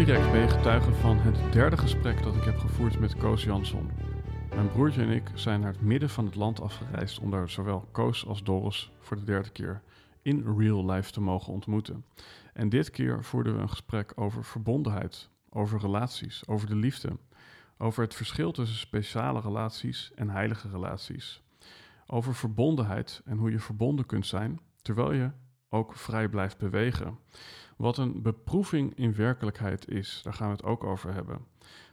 Direct ben je getuige van het derde gesprek dat ik heb gevoerd met Koos Jansson. Mijn broertje en ik zijn naar het midden van het land afgereisd om daar zowel Koos als Doris voor de derde keer in real life te mogen ontmoeten. En dit keer voerden we een gesprek over verbondenheid, over relaties, over de liefde, over het verschil tussen speciale relaties en heilige relaties, over verbondenheid en hoe je verbonden kunt zijn terwijl je ook vrij blijft bewegen. Wat een beproeving in werkelijkheid is, daar gaan we het ook over hebben.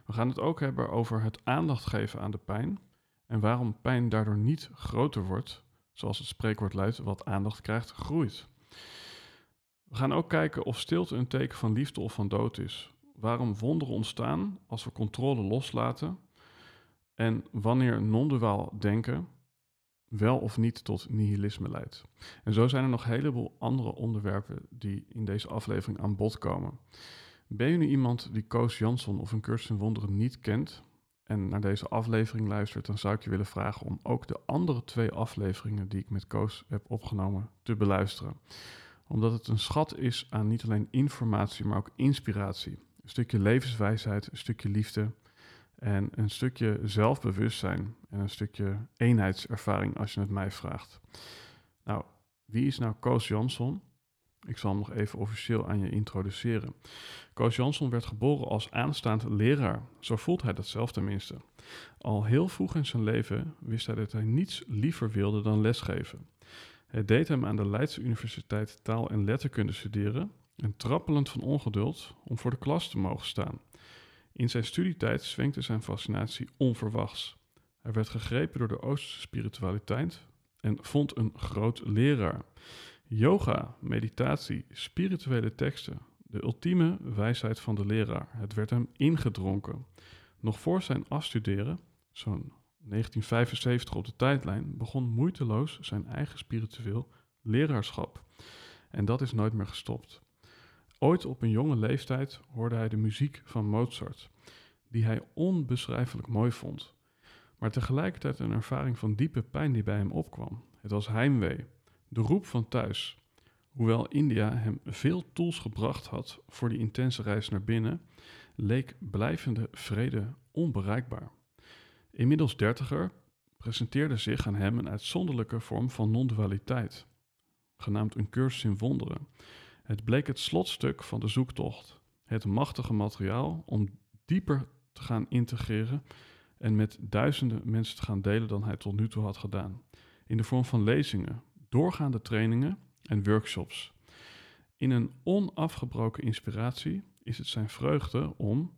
We gaan het ook hebben over het aandacht geven aan de pijn en waarom pijn daardoor niet groter wordt, zoals het spreekwoord luidt, wat aandacht krijgt, groeit. We gaan ook kijken of stilte een teken van liefde of van dood is. Waarom wonderen ontstaan als we controle loslaten en wanneer non-duaal denken wel of niet tot nihilisme leidt. En zo zijn er nog een heleboel andere onderwerpen die in deze aflevering aan bod komen. Ben je nu iemand die Koos Jansson of een cursus in wonderen niet kent en naar deze aflevering luistert, dan zou ik je willen vragen om ook de andere twee afleveringen die ik met Koos heb opgenomen te beluisteren. Omdat het een schat is aan niet alleen informatie, maar ook inspiratie. Een stukje levenswijsheid, een stukje liefde en een stukje zelfbewustzijn en een stukje eenheidservaring als je het mij vraagt. Nou, wie is nou Koos Jansson? Ik zal hem nog even officieel aan je introduceren. Koos Jansson werd geboren als aanstaand leraar. Zo voelt hij dat zelf tenminste. Al heel vroeg in zijn leven wist hij dat hij niets liever wilde dan lesgeven. Het deed hem aan de Leidse Universiteit taal en letterkunde studeren en trappelend van ongeduld om voor de klas te mogen staan. In zijn studietijd zwenkte zijn fascinatie onverwachts. Hij werd gegrepen door de Oosterse spiritualiteit en vond een groot leraar. Yoga, meditatie, spirituele teksten, de ultieme wijsheid van de leraar. Het werd hem ingedronken. Nog voor zijn afstuderen, zo'n 1975 op de tijdlijn, begon moeiteloos zijn eigen spiritueel leraarschap. En dat is nooit meer gestopt. Ooit op een jonge leeftijd hoorde hij de muziek van Mozart, die hij onbeschrijfelijk mooi vond, maar tegelijkertijd een ervaring van diepe pijn die bij hem opkwam. Het was heimwee, de roep van thuis. Hoewel India hem veel tools gebracht had voor die intense reis naar binnen, leek blijvende vrede onbereikbaar. Inmiddels dertiger presenteerde zich aan hem een uitzonderlijke vorm van non-dualiteit, genaamd een cursus in wonderen. Het bleek het slotstuk van de zoektocht, het machtige materiaal om dieper te gaan integreren en met duizenden mensen te gaan delen dan hij tot nu toe had gedaan. In de vorm van lezingen, doorgaande trainingen en workshops. In een onafgebroken inspiratie is het zijn vreugde om,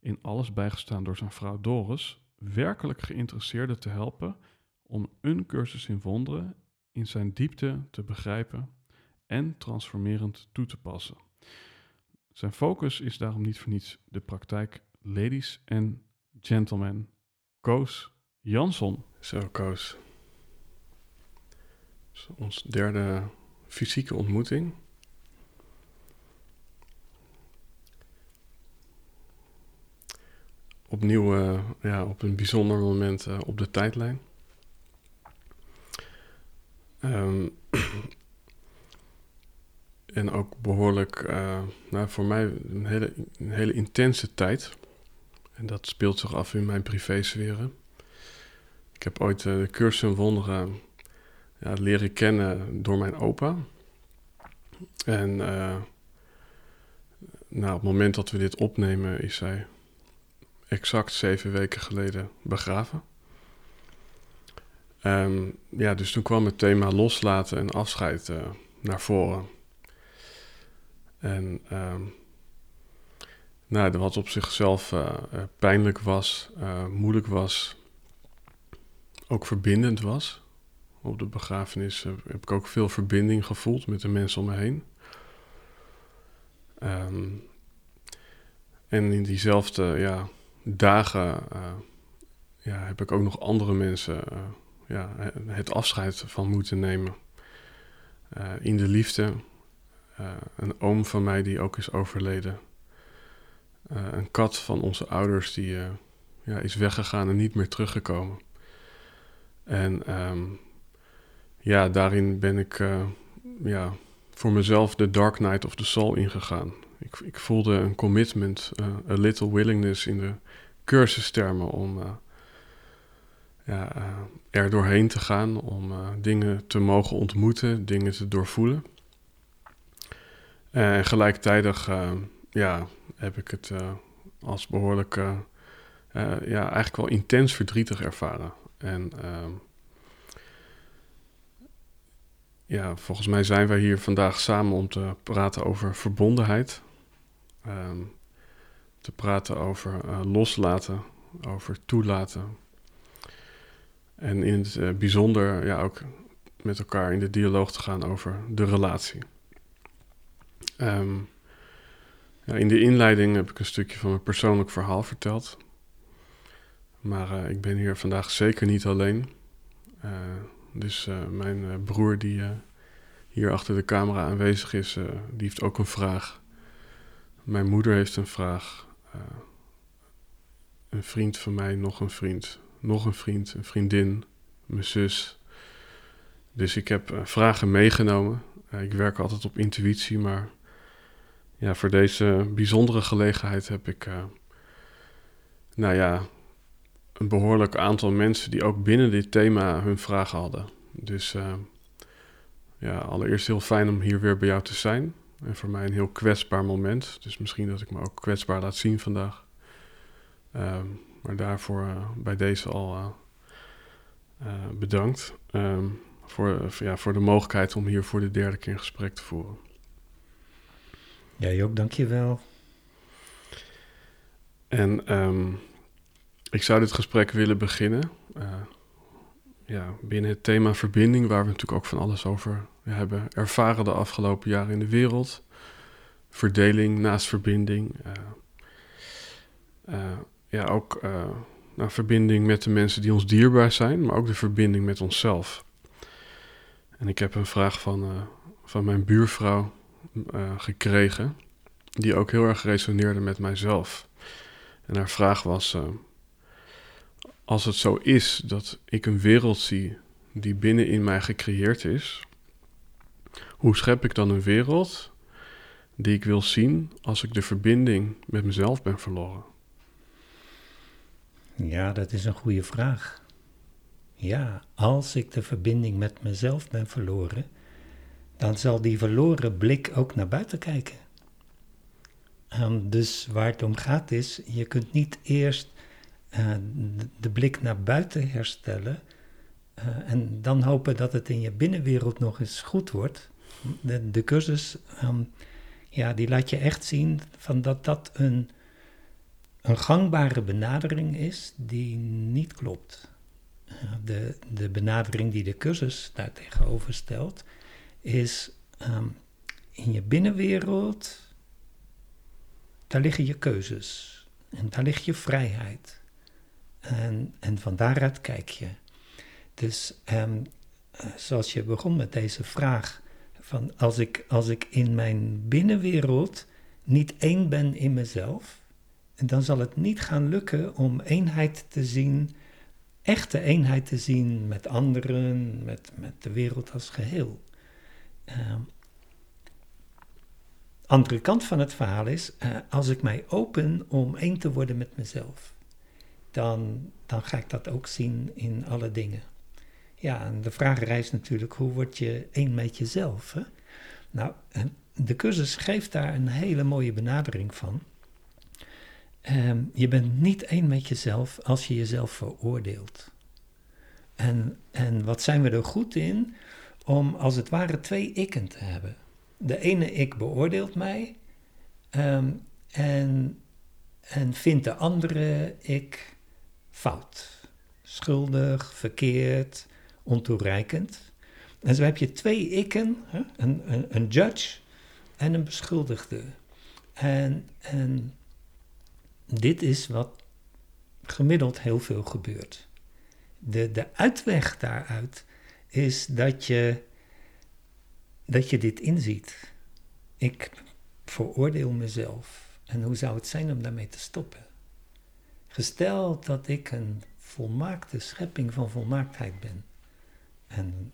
in alles bijgestaan door zijn vrouw Doris, werkelijk geïnteresseerden te helpen om een cursus in wonderen in zijn diepte te begrijpen en transformerend toe te passen. Zijn focus is daarom niet voor niets de praktijk Ladies and Gentlemen. Koos Jansson. Zo, Koos. ons derde fysieke ontmoeting. Opnieuw uh, ja, op een bijzonder moment uh, op de tijdlijn. Um, en ook behoorlijk, uh, nou, voor mij een hele, een hele intense tijd. En dat speelt zich af in mijn privésferen. Ik heb ooit de cursus in wonderen ja, leren kennen door mijn opa. En uh, op het moment dat we dit opnemen, is zij exact zeven weken geleden begraven. Ehm, ja, dus toen kwam het thema loslaten en afscheid naar voren. En um, nou, wat op zichzelf uh, pijnlijk was, moeilijk was, ook verbindend was. Op de begrafenis heb ik ook veel verbinding gevoeld met de mensen om me heen. Um, en in diezelfde ja, dagen ja, heb ik ook nog andere mensen ja, het afscheid van moeten nemen. In de liefde. Een oom van mij die ook is overleden. een kat van onze ouders die ja, is weggegaan en niet meer teruggekomen. En um, ja, daarin ben ik ja, voor mezelf de Dark Night of the Soul ingegaan. Ik, ik voelde een commitment, a little willingness in de cursustermen om ja, er doorheen te gaan, om dingen te mogen ontmoeten, dingen te doorvoelen. En gelijktijdig ja, heb ik het als behoorlijk, ja, eigenlijk wel intens verdrietig ervaren. En ehm, ja, volgens mij zijn wij hier vandaag samen om te praten over verbondenheid. Ehm, te praten over loslaten, over toelaten. En in het bijzonder ja, ook met elkaar in de dialoog te gaan over de relatie. Um, ja, in de inleiding heb ik een stukje van mijn persoonlijk verhaal verteld. Maar uh, ik ben hier vandaag zeker niet alleen. dus mijn broer die hier achter de camera aanwezig is, die heeft ook een vraag. Mijn moeder heeft een vraag. Een vriend van mij, nog een vriend. Nog een vriend, een vriendin, mijn zus. Dus ik heb vragen meegenomen. Ik werk altijd op intuïtie, maar ja, voor deze bijzondere gelegenheid heb ik, nou ja, een behoorlijk aantal mensen die ook binnen dit thema hun vragen hadden. Dus ja, allereerst heel fijn om hier weer bij jou te zijn. En voor mij een heel kwetsbaar moment. Dus misschien dat ik me ook kwetsbaar laat zien vandaag. Ehm, maar daarvoor uh, bij deze al bedankt. Um, voor, ja, voor de mogelijkheid om hier voor de derde keer een gesprek te voeren. Jij ook, dankjewel. En um, ik zou dit gesprek willen beginnen. ja, binnen het thema verbinding, waar we natuurlijk ook van alles over hebben ervaren de afgelopen jaren in de wereld. Verdeling naast verbinding. Uh, uh, ja, ook nou, verbinding met de mensen die ons dierbaar zijn, maar ook de verbinding met onszelf. En ik heb een vraag van, van mijn buurvrouw gekregen, die ook heel erg resoneerde met mijzelf. En haar vraag was: Als het zo is dat ik een wereld zie die binnenin mij gecreëerd is, hoe schep ik dan een wereld die ik wil zien als ik de verbinding met mezelf ben verloren? Ja, dat is een goede vraag. Ja, als ik de verbinding met mezelf ben verloren, dan zal die verloren blik ook naar buiten kijken. Um, dus waar het om gaat is, je kunt niet eerst uh, de blik naar buiten herstellen uh, en dan hopen dat het in je binnenwereld nog eens goed wordt de, cursus, um, ja, die laat je echt zien van dat dat een, een gangbare benadering is die niet klopt. De, de benadering die de cursus daar tegenover stelt, is um, in je binnenwereld, daar liggen je keuzes en daar ligt je vrijheid. En, en van daaruit kijk je. Dus um, zoals je begon met deze vraag, van als ik, als ik in mijn binnenwereld niet één ben in mezelf, dan zal het niet gaan lukken om eenheid te zien, echte eenheid te zien met anderen, met, met de wereld als geheel. Uh, andere kant van het verhaal is, uh, als ik mij open om één te worden met mezelf, dan, dan ga ik dat ook zien in alle dingen. Ja, en de vraag rijst natuurlijk, hoe word je één met jezelf? Hè? Nou, de cursus geeft daar een hele mooie benadering van. Ehm, je bent niet één met jezelf als je jezelf veroordeelt. En, en wat zijn we er goed in om als het ware twee ikken te hebben. De ene ik beoordeelt mij ehm, en, en vindt de andere ik fout, schuldig, verkeerd, ontoereikend. En zo heb je twee ikken? Een, een, een judge en een beschuldigde. En, en dit is wat gemiddeld heel veel gebeurt. De, de uitweg daaruit is dat je, dat je dit inziet. Ik veroordeel mezelf. En hoe zou het zijn om daarmee te stoppen? Gesteld dat ik een volmaakte schepping van volmaaktheid ben. En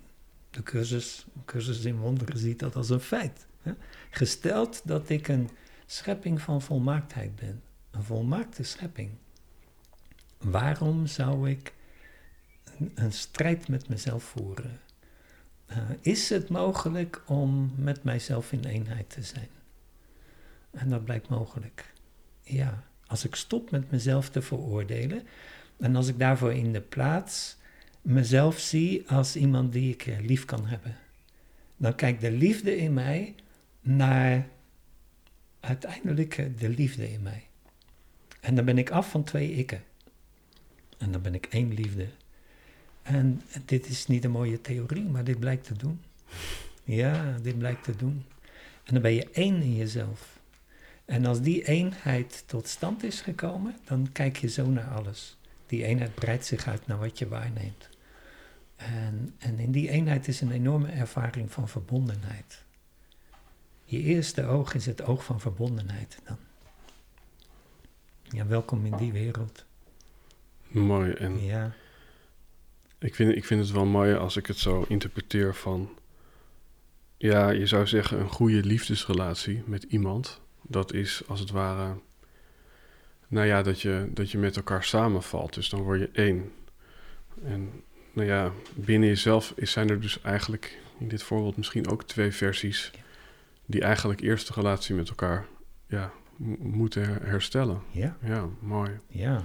de cursus, cursus in wonderen ziet dat als een feit. Hè? Gesteld dat ik een schepping van volmaaktheid ben, een volmaakte schepping, waarom zou ik een, strijd met mezelf voeren? Uh, is het mogelijk om met mijzelf in eenheid te zijn? En dat blijkt mogelijk. Ja, als ik stop met mezelf te veroordelen en als ik daarvoor in de plaats mezelf zie als iemand die ik lief kan hebben, dan kijkt de liefde in mij naar uiteindelijk de liefde in mij. En dan ben ik af van twee ikken. En dan ben ik één liefde. En dit is niet een mooie theorie, maar dit blijkt te doen. Ja, dit blijkt te doen. En dan ben je één in jezelf. En als die eenheid tot stand is gekomen, dan kijk je zo naar alles. Die eenheid breidt zich uit naar wat je waarneemt. En, en in die eenheid is een enorme ervaring van verbondenheid. Je eerste oog is het oog van verbondenheid dan. Ja, welkom in die wereld. Mooi. En Ja, ik, vind, ik vind het wel mooi als ik het zo interpreteer van... Ja, je zou zeggen een goede liefdesrelatie met iemand. Dat is als het ware... Nou ja, dat je, dat je met elkaar samenvalt. Dus dan word je één. En nou ja, binnen jezelf is, zijn er dus eigenlijk in dit voorbeeld misschien ook twee versies... die eigenlijk eerst de relatie met elkaar ja, moeten her- herstellen. ja, Ja, mooi. ja.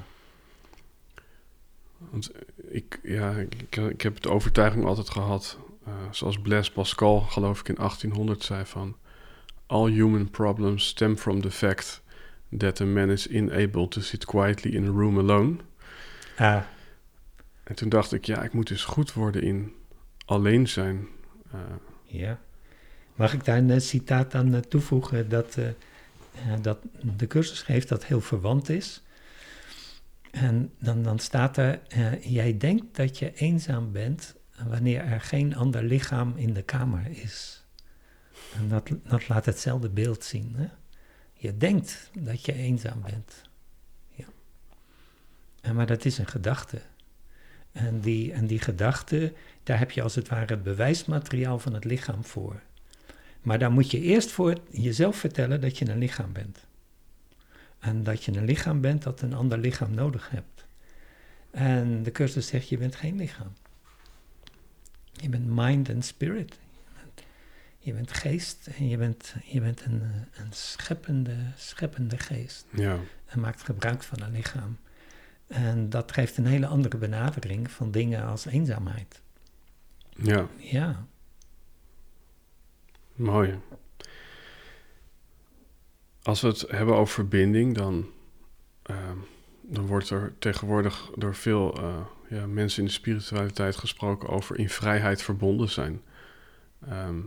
Want ik, ja, ik, ik heb de overtuiging altijd gehad, eh, zoals Blaise Pascal, geloof ik, in 1800 zei van... All human problems stem from the fact that a man is unable to sit quietly in a room alone. Ah, En toen dacht ik, ja, ik moet dus goed worden in alleen zijn. Eh, ja. Mag ik daar een citaat aan eh, toevoegen dat, eh, eh, dat de cursus geeft dat heel verwant is? En dan, dan staat er, eh, jij denkt dat je eenzaam bent wanneer er geen ander lichaam in de kamer is. En dat, dat laat hetzelfde beeld zien. Hè? Je denkt dat je eenzaam bent. Ja. Maar dat is een gedachte. En die, en die gedachte, daar heb je als het ware het bewijsmateriaal van het lichaam voor. Maar daar moet je eerst voor jezelf vertellen dat je een lichaam bent. En dat je een lichaam bent dat een ander lichaam nodig hebt. En de cursus zegt, je bent geen lichaam. Je bent mind en spirit. Je bent, je bent geest en je bent, je bent een, een scheppende, scheppende geest. ja, En maakt gebruik van een lichaam. En dat geeft een hele andere benadering van dingen als eenzaamheid. ja, Ja, mooi. Als we het hebben over verbinding, dan, ehm, dan wordt er tegenwoordig door veel eh, ja, mensen in de spiritualiteit gesproken over in vrijheid verbonden zijn. Ehm,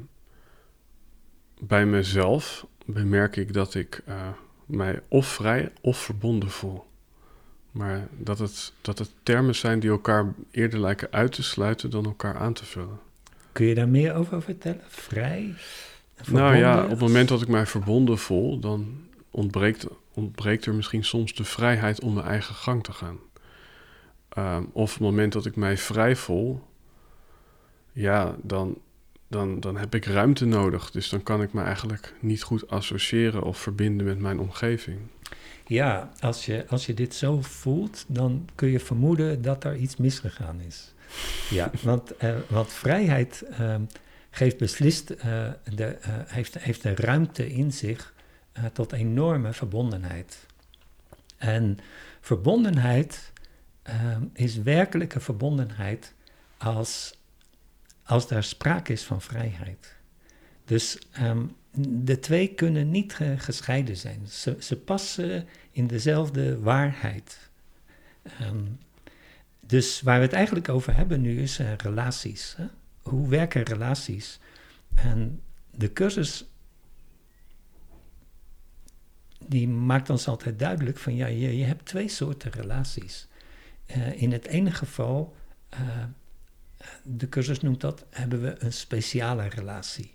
bij mezelf bemerk ik dat ik eh, mij of vrij of verbonden voel. Maar dat het, dat het termen zijn die elkaar eerder lijken uit te sluiten dan elkaar aan te vullen. kun je daar meer over vertellen? Vrij? Nou ja, op het moment dat ik mij verbonden voel, dan ontbreekt, ontbreekt er misschien soms de vrijheid om mijn eigen gang te gaan. Ehm, of op het moment dat ik mij vrij voel, ja, dan, dan, dan heb ik ruimte nodig. Dus dan kan ik me eigenlijk niet goed associëren of verbinden met mijn omgeving. Ja, als je, als je dit zo voelt, dan kun je vermoeden dat er iets misgegaan is. Ja, want, eh, want vrijheid ehm, geeft beslist, uh, de, uh, heeft, heeft een ruimte in zich uh, tot enorme verbondenheid. En verbondenheid is werkelijke verbondenheid als, als daar sprake is van vrijheid. Dus um, de twee kunnen niet gescheiden zijn. Ze, ze passen in dezelfde waarheid. Um, dus waar we het eigenlijk over hebben nu is relaties. Hè? Hoe werken relaties? En de cursus die maakt ons altijd duidelijk van ja, je, je hebt twee soorten relaties. Uh, in het ene geval, uh, de cursus noemt dat, hebben we een speciale relatie.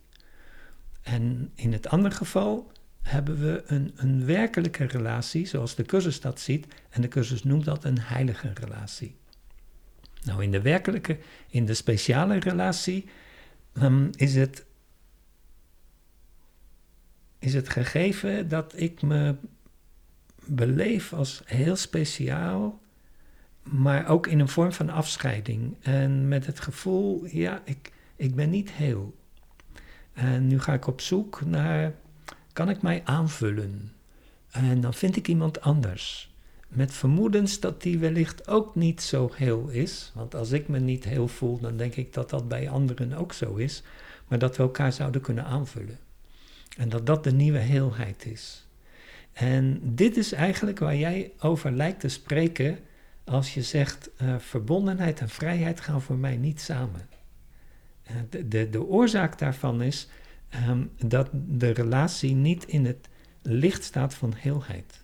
En in het andere geval hebben we een, een werkelijke relatie, zoals de cursus dat ziet, en de cursus noemt dat een heilige relatie. Nou, in de werkelijke, in de speciale relatie, um, is, het, is het gegeven dat ik me beleef als heel speciaal, maar ook in een vorm van afscheiding. En met het gevoel, ja, ik, ik ben niet heel. En nu ga ik op zoek naar, kan ik mij aanvullen? En dan vind ik iemand anders met vermoedens dat die wellicht ook niet zo heel is. Want als ik me niet heel voel, dan denk ik dat dat bij anderen ook zo is. Maar dat we elkaar zouden kunnen aanvullen. En dat dat de nieuwe heelheid is. En dit is eigenlijk waar jij over lijkt te spreken als je zegt uh, verbondenheid en vrijheid gaan voor mij niet samen. Uh, de, de, de, oorzaak daarvan is um, dat de relatie niet in het licht staat van heelheid.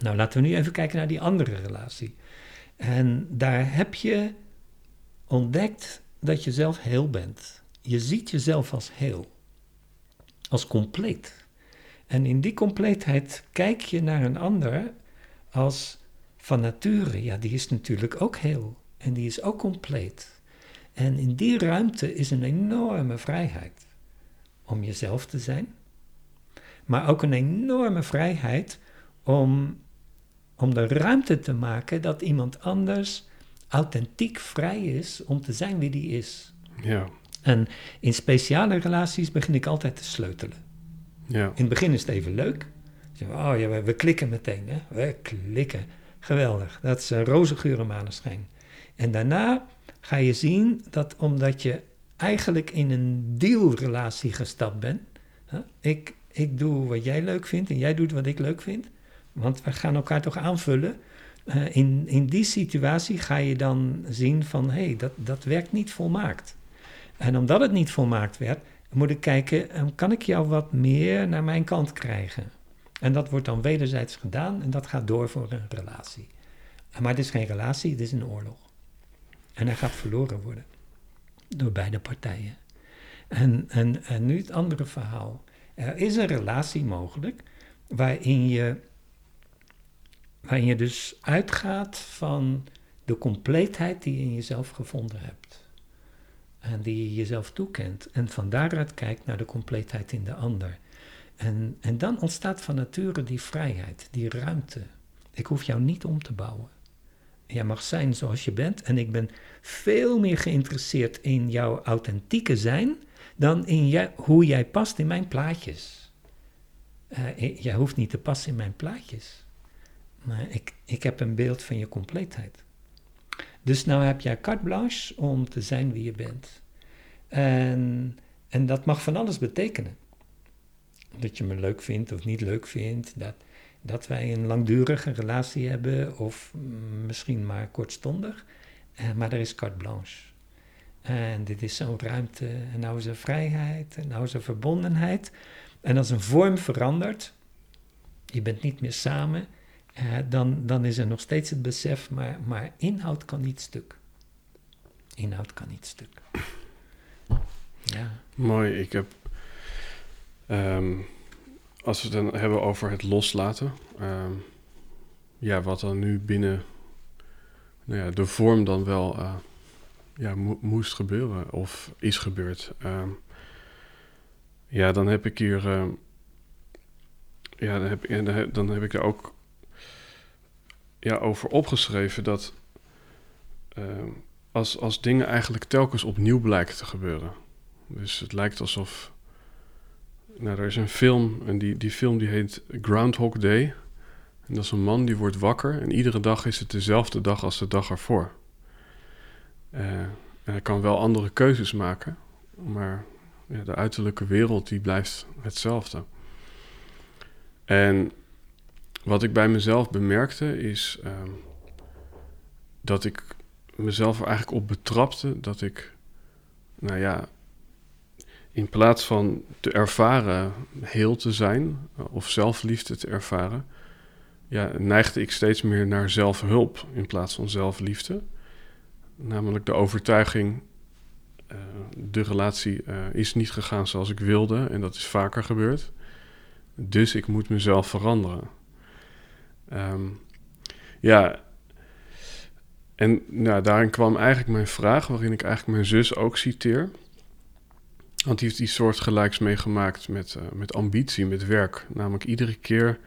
Nou, laten we nu even kijken naar die andere relatie. En daar heb je ontdekt dat je zelf heel bent. Je ziet jezelf als heel, als compleet. En in die compleetheid kijk je naar een ander als van nature. Ja, die is natuurlijk ook heel en die is ook compleet. En in die ruimte is een enorme vrijheid om jezelf te zijn, maar ook een enorme vrijheid om om de ruimte te maken dat iemand anders authentiek vrij is om te zijn wie die is. Ja. En in speciale relaties begin ik altijd te sleutelen. Ja. In het begin is het even leuk. Oh ja, we, we klikken meteen. Hè? We klikken. Geweldig. Dat is een roze geur maneschijn. En daarna ga je zien dat omdat je eigenlijk in een dealrelatie gestapt bent. Hè? Ik, ik doe wat jij leuk vindt en jij doet wat ik leuk vind. Want we gaan elkaar toch aanvullen. Uh, in, in die situatie ga je dan zien van hé, hey, dat, dat werkt niet volmaakt. En omdat het niet volmaakt werd, moet ik kijken, um, kan ik jou wat meer naar mijn kant krijgen? En dat wordt dan wederzijds gedaan en dat gaat door voor een relatie. Maar het is geen relatie, het is een oorlog. En hij gaat verloren worden door beide partijen. En, en, en nu het andere verhaal. Er is een relatie mogelijk waarin je Waarin je dus uitgaat van de compleetheid die je in jezelf gevonden hebt. En die je jezelf toekent. En van daaruit kijkt naar de compleetheid in de ander. En, en dan ontstaat van nature die vrijheid, die ruimte. Ik hoef jou niet om te bouwen. Jij mag zijn zoals je bent. En ik ben veel meer geïnteresseerd in jouw authentieke zijn dan in hoe jij past in mijn plaatjes. Uh, jij hoeft niet te passen in mijn plaatjes. Maar ik, ik heb een beeld van je compleetheid. Dus nou heb jij carte blanche om te zijn wie je bent. En, en dat mag van alles betekenen. Dat je me leuk vindt of niet leuk vindt. Dat, dat wij een langdurige relatie hebben of misschien maar kortstondig. Eh, maar er is carte blanche. En dit is zo'n ruimte. En nou is vrijheid. En nou is er verbondenheid. En als een vorm verandert. Je bent niet meer samen uh, dan, dan is er nog steeds het besef, maar, maar inhoud kan niet stuk. Inhoud kan niet stuk. Ja. Mooi, ik heb. Um, als we het dan hebben over het loslaten. Um, ja, wat dan nu binnen nou ja, de vorm dan wel uh, ja, mo moest gebeuren of is gebeurd. Um, ja, dan heb ik hier. ja, dan heb, dan heb ik er ook ja, over opgeschreven dat uh, als, als dingen eigenlijk telkens opnieuw blijken te gebeuren. Dus het lijkt alsof. Nou, er is een film en die, die film die heet Groundhog Day. En dat is een man die wordt wakker en iedere dag is het dezelfde dag als de dag ervoor. Uh, en hij kan wel andere keuzes maken, maar ja, de uiterlijke wereld die blijft hetzelfde. En wat ik bij mezelf bemerkte is um, dat ik mezelf er eigenlijk op betrapte dat ik, nou ja, in plaats van te ervaren heel te zijn of zelfliefde te ervaren, ja, neigde ik steeds meer naar zelfhulp in plaats van zelfliefde. Namelijk de overtuiging, uh, de relatie uh, is niet gegaan zoals ik wilde en dat is vaker gebeurd. Dus ik moet mezelf veranderen. Um, ja, en nou, daarin kwam eigenlijk mijn vraag, waarin ik eigenlijk mijn zus ook citeer. Want die heeft iets soortgelijks meegemaakt met, uh, met ambitie, met werk. Namelijk iedere keer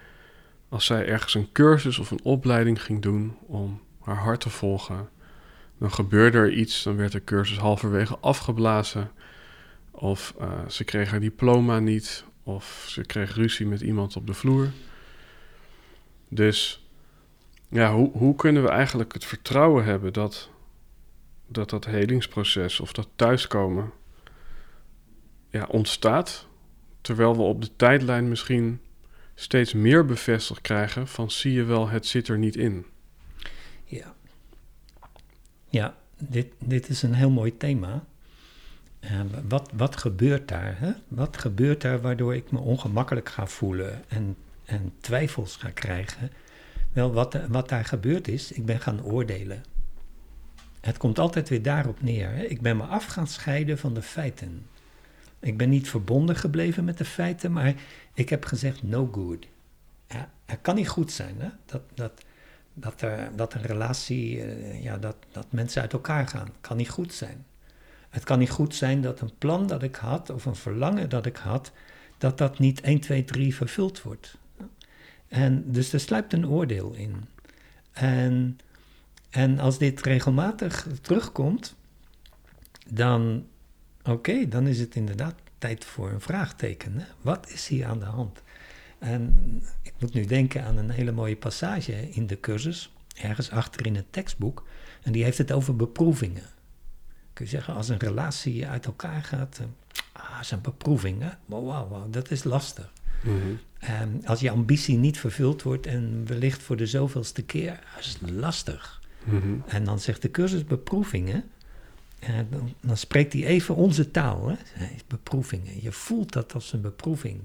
als zij ergens een cursus of een opleiding ging doen om haar hart te volgen, dan gebeurde er iets, dan werd de cursus halverwege afgeblazen. Of uh, ze kreeg haar diploma niet, of ze kreeg ruzie met iemand op de vloer. Dus ja, hoe, hoe kunnen we eigenlijk het vertrouwen hebben dat dat, dat helingsproces of dat thuiskomen ja, ontstaat, terwijl we op de tijdlijn misschien steeds meer bevestigd krijgen van zie je wel, het zit er niet in. Ja, ja dit, dit is een heel mooi thema. Uh, wat, wat gebeurt daar? Hè? Wat gebeurt daar waardoor ik me ongemakkelijk ga voelen en, en twijfels ga krijgen? Wel, wat, wat daar gebeurd is, ik ben gaan oordelen. Het komt altijd weer daarop neer. Hè? Ik ben me af gaan scheiden van de feiten. Ik ben niet verbonden gebleven met de feiten, maar ik heb gezegd no good. Het kan niet goed zijn hè? Dat, dat, dat, dat een relatie, uh, ja, dat, dat mensen uit elkaar gaan. kan niet goed zijn. Het kan niet goed zijn dat een plan dat ik had, of een verlangen dat ik had, dat dat niet 1, 2, 3 vervuld wordt. En dus er sluipt een oordeel in. En, en als dit regelmatig terugkomt, dan, oké, dan is het inderdaad tijd voor een vraagteken. Hè? Wat is hier aan de hand? En ik moet nu denken aan een hele mooie passage in de cursus, ergens achter in het tekstboek. En die heeft het over beproevingen. Kun je zeggen, als een relatie uit elkaar gaat, uh, ah, is een beproeving. Hè? Wow, wow, wow, dat is lastig. Mm als je ambitie niet vervuld wordt en wellicht voor de zoveelste keer, dat is lastig. Mm En dan zegt de cursus beproevingen, dan, dan, spreekt hij even onze taal, hè? beproevingen. Je voelt dat als een beproeving.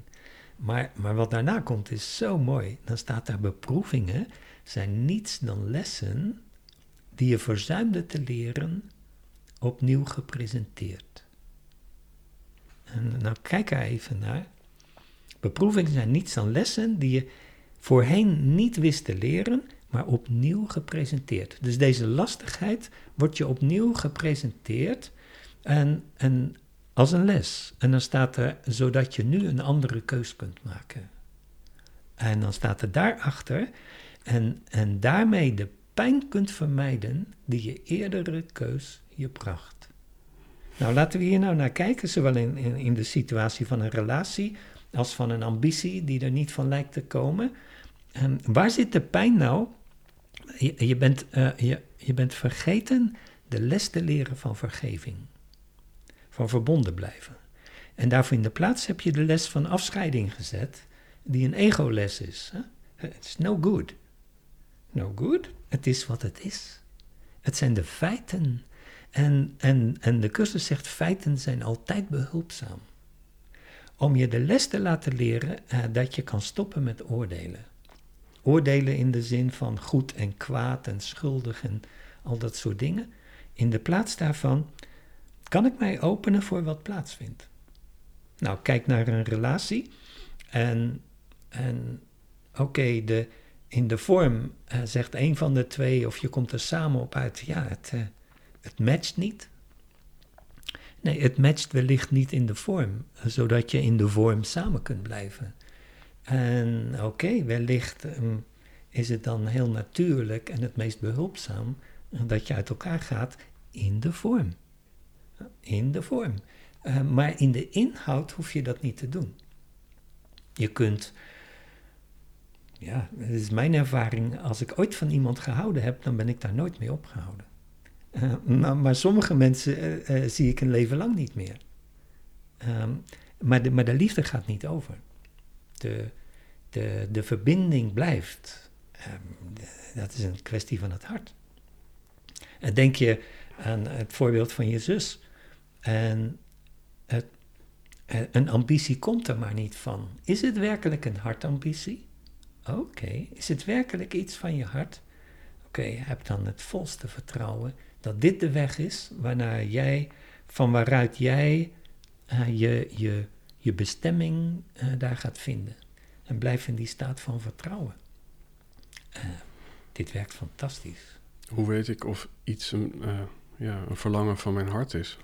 Maar, maar wat daarna komt is zo mooi. Dan staat daar beproevingen zijn niets dan lessen die je verzuimde te leren, opnieuw gepresenteerd. En nou kijk er even naar. Beproevingen zijn niets dan lessen die je voorheen niet wist te leren, maar opnieuw gepresenteerd. Dus deze lastigheid wordt je opnieuw gepresenteerd en, en als een les. En dan staat er, zodat je nu een andere keus kunt maken. En dan staat er daarachter, en, en daarmee de pijn kunt vermijden die je eerdere keus je bracht. Nou, laten we hier nou naar kijken, zowel in, in, in de situatie van een relatie als van een ambitie die er niet van lijkt te komen. En waar zit de pijn nou? Je, bent, uh, je, je bent vergeten de les te leren van vergeving, van verbonden blijven. En daarvoor in de plaats heb je de les van afscheiding gezet, die een ego-les is. It's no good. No good, het is wat het is. Het zijn de feiten. En, en, en de cursus zegt, feiten zijn altijd behulpzaam om je de les te laten leren uh, dat je kan stoppen met oordelen. Oordelen in de zin van goed en kwaad en schuldig en al dat soort dingen. In de plaats daarvan kan ik mij openen voor wat plaatsvindt. Nou, kijk naar een relatie en, en oké, de in de vorm uh, zegt een van de twee of je komt er samen op uit, ja, het, uh, het matcht niet. Nee, het matcht wellicht niet in de vorm, zodat je in de vorm samen kunt blijven. En oké, wellicht um, is het dan heel natuurlijk en het meest behulpzaam dat je uit elkaar gaat in de vorm. In de vorm. Eh, maar in de inhoud hoef je dat niet te doen. Je kunt, ja, dat is mijn ervaring, als ik ooit van iemand gehouden heb, dan ben ik daar nooit mee opgehouden. Uh, maar, sommige mensen uh, zie ik een leven lang niet meer. Um, maar, de, maar de liefde gaat niet over. De, de, de verbinding blijft. Um, dat is een kwestie van het hart. En denk je aan het voorbeeld van je zus. En het, een ambitie komt er maar niet van. Is het werkelijk een hartambitie? Oké. Is het werkelijk iets van je hart? Oké, heb dan het volste vertrouwen dat dit de weg is waarnaar jij, van waaruit jij uh, je, je, je bestemming uh, daar gaat vinden. En blijf in die staat van vertrouwen. Uh, dit werkt fantastisch. Hoe weet ik of iets een, ja, een verlangen van mijn hart is?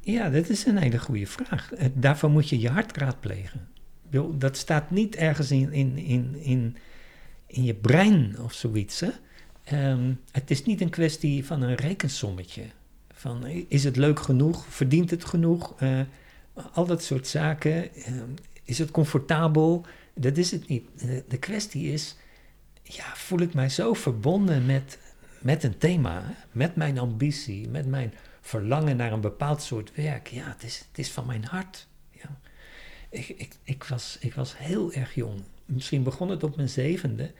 Ja, dat is een hele goede vraag. Daarvoor moet je je hart raadplegen. Dat staat niet ergens in, in, in, in, in je brein of zoiets. Hè? Um, het is niet een kwestie van een rekensommetje. Van is het leuk genoeg? Verdient het genoeg? Uh, al dat soort zaken. Uh, is het comfortabel? Dat is het niet. De, de, kwestie is, ja, voel ik mij zo verbonden met, met een thema, met mijn ambitie, met mijn verlangen naar een bepaald soort werk. Ja, het is, het is van mijn hart. Ja. Ik, ik, ik, was, ik was heel erg jong. Misschien begon het op mijn zevende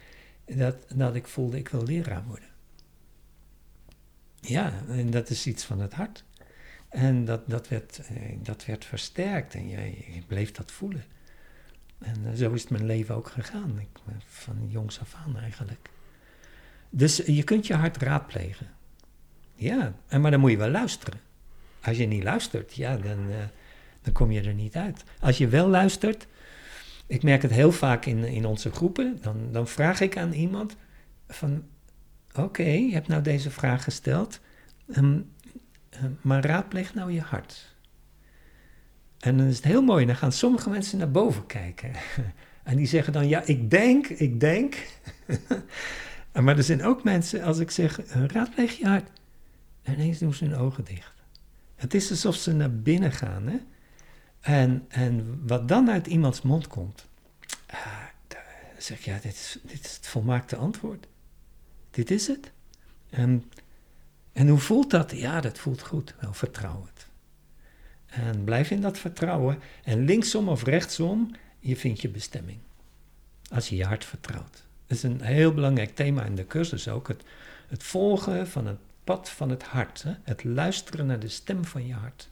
dat, dat ik voelde, ik wil leraar worden. Ja, en dat is iets van het hart. En dat, dat, werd, eh, dat werd versterkt en je bleef dat voelen. En uh, zo is mijn leven ook gegaan, ik, van jongs af aan eigenlijk. Dus je kunt je hart raadplegen. Ja, en, maar dan moet je wel luisteren. Als je niet luistert, ja, dan, dan kom je er niet uit. Als je wel luistert, ik merk het heel vaak in, in onze groepen. Dan, dan vraag ik aan iemand van, oké, je hebt nou deze vraag gesteld, um, um, maar raadpleeg nou je hart. En dan is het heel mooi, dan gaan sommige mensen naar boven kijken. en die zeggen dan, ja, ik denk, ik denk. maar er zijn ook mensen, als ik zeg, raadpleeg je hart. En ineens doen ze hun ogen dicht. Het is alsof ze naar binnen gaan, hè. En, en wat dan uit iemands mond komt, uh, zeg ja, dit is, dit is het volmaakte antwoord. Dit is het. En, en hoe voelt dat? Ja, dat voelt goed. Wel, het. En blijf in dat vertrouwen. En linksom of rechtsom, je vindt je bestemming. Als je je hart vertrouwt. Dat is een heel belangrijk thema in de cursus ook. Het, het volgen van het pad van het hart. Hè? Het luisteren naar de stem van je hart.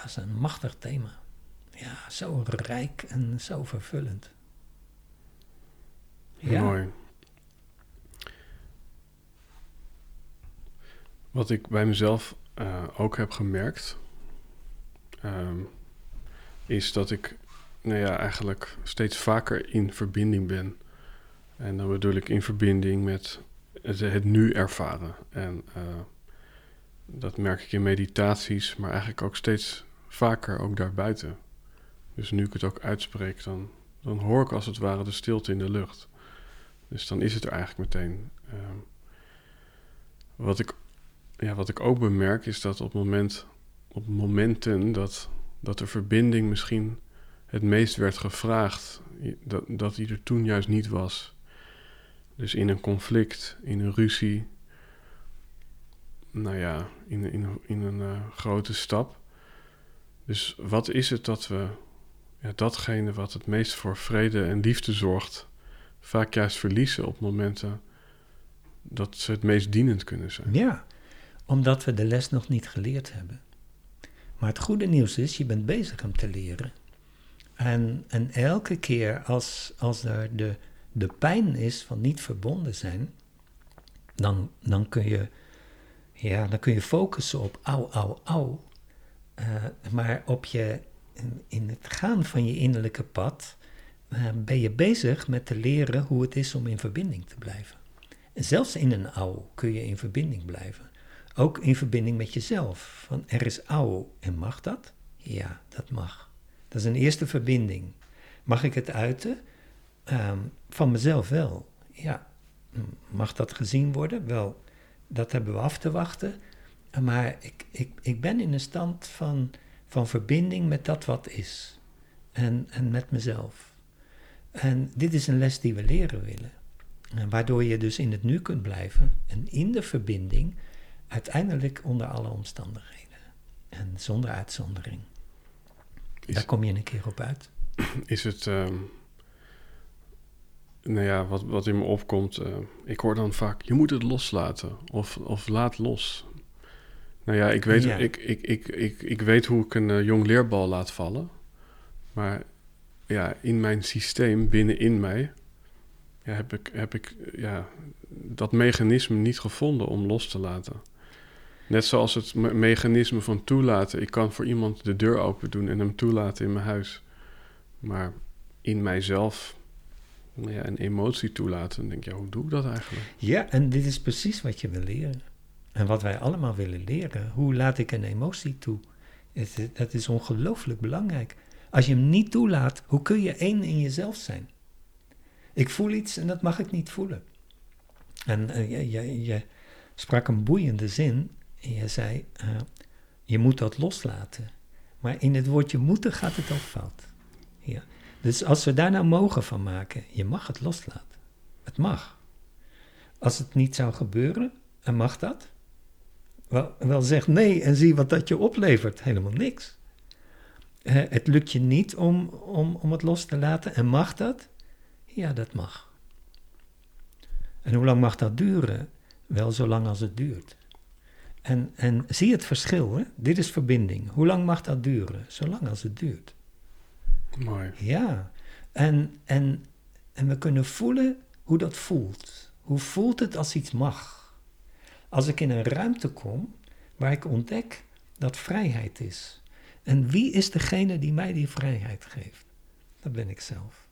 Dat is een machtig thema. Ja, zo rijk en zo vervullend. Ja. Mooi. Wat ik bij mezelf uh, ook heb gemerkt, um, is dat ik nou ja, eigenlijk steeds vaker in verbinding ben. En dan bedoel ik in verbinding met het, nu ervaren. En uh, dat merk ik in meditaties, maar eigenlijk ook steeds vaker ook daarbuiten. Dus nu ik het ook uitspreek, dan, dan hoor ik als het ware de stilte in de lucht. Dus dan is het er eigenlijk meteen. Uh, wat, ik, ja, wat ik ook bemerk is dat op, moment, op momenten dat, dat de verbinding misschien het meest werd gevraagd, dat, dat die er toen juist niet was. Dus in een conflict, in een ruzie, nou ja, in, in, in een uh, grote stap, dus wat is het dat we, ja, datgene wat het meest voor vrede en liefde zorgt, vaak juist verliezen op momenten dat ze het meest dienend kunnen zijn? Ja, omdat we de les nog niet geleerd hebben. Maar het goede nieuws is, je bent bezig om te leren. En, en elke keer als, als er de, de pijn is van niet verbonden zijn, dan, dan, kun je, ja, dan kun je focussen op au, au, au. Uh, maar op je, in, het gaan van je innerlijke pad uh, ben je bezig met te leren hoe het is om in verbinding te blijven. En zelfs in een ouw kun je in verbinding blijven. Ook in verbinding met jezelf. Van er is ouw en mag dat? Ja, dat mag. Dat is een eerste verbinding. Mag ik het uiten? Um, van mezelf wel. Ja, mag dat gezien worden? Wel, dat hebben we af te wachten. Maar ik, ik, ik ben in een stand van, van verbinding met dat wat is. En, en met mezelf. En dit is een les die we leren willen. En waardoor je dus in het nu kunt blijven en in de verbinding, uiteindelijk onder alle omstandigheden. En zonder uitzondering. Daar kom je een keer op uit. Is het. ehm, nou ja, wat, wat in me opkomt. eh, ik hoor dan vaak: je moet het loslaten. Of, of laat los. Nou ja, ik weet, Ja. Ik, ik, ik, ik, ik weet hoe ik een eh, jong leerbal laat vallen. Maar ja, in mijn systeem, binnenin mij. Ja, heb ik, heb ik ja, dat mechanisme niet gevonden om los te laten. Net zoals het me- mechanisme van toelaten. Ik kan voor iemand de deur open doen en hem toelaten in mijn huis. Maar in mijzelf nou ja, een emotie toelaten. Dan denk ja, hoe doe ik dat eigenlijk? Ja, en dit is precies wat je wil leren. En wat wij allemaal willen leren. Hoe laat ik een emotie toe? Het- Dat is ongelooflijk belangrijk. Als je hem niet toelaat, hoe kun je één in jezelf zijn? Ik voel iets en dat mag ik niet voelen. En eh, je, sprak een boeiende zin. En je zei, eh, je moet dat loslaten. Maar in het woordje moeten gaat het al fout. Ja. Dus als we daar nou mogen van maken, je mag het loslaten. Het mag. Als het niet zou gebeuren, en mag dat? Wel, wel zeg nee en zie wat dat je oplevert. Helemaal niks. Het lukt je niet om, om, om het los te laten en mag dat? Ja, dat mag. En hoe lang mag dat duren? Wel zo lang als het duurt. En, en zie het verschil, hè? dit is verbinding. Hoe lang mag dat duren? Zolang als het duurt. Mooi. Ja, en, en, en we kunnen voelen hoe dat voelt. Hoe voelt het als iets mag? Als ik in een ruimte kom waar ik ontdek dat vrijheid is. En wie is degene die mij die vrijheid geeft? Dat ben ik zelf.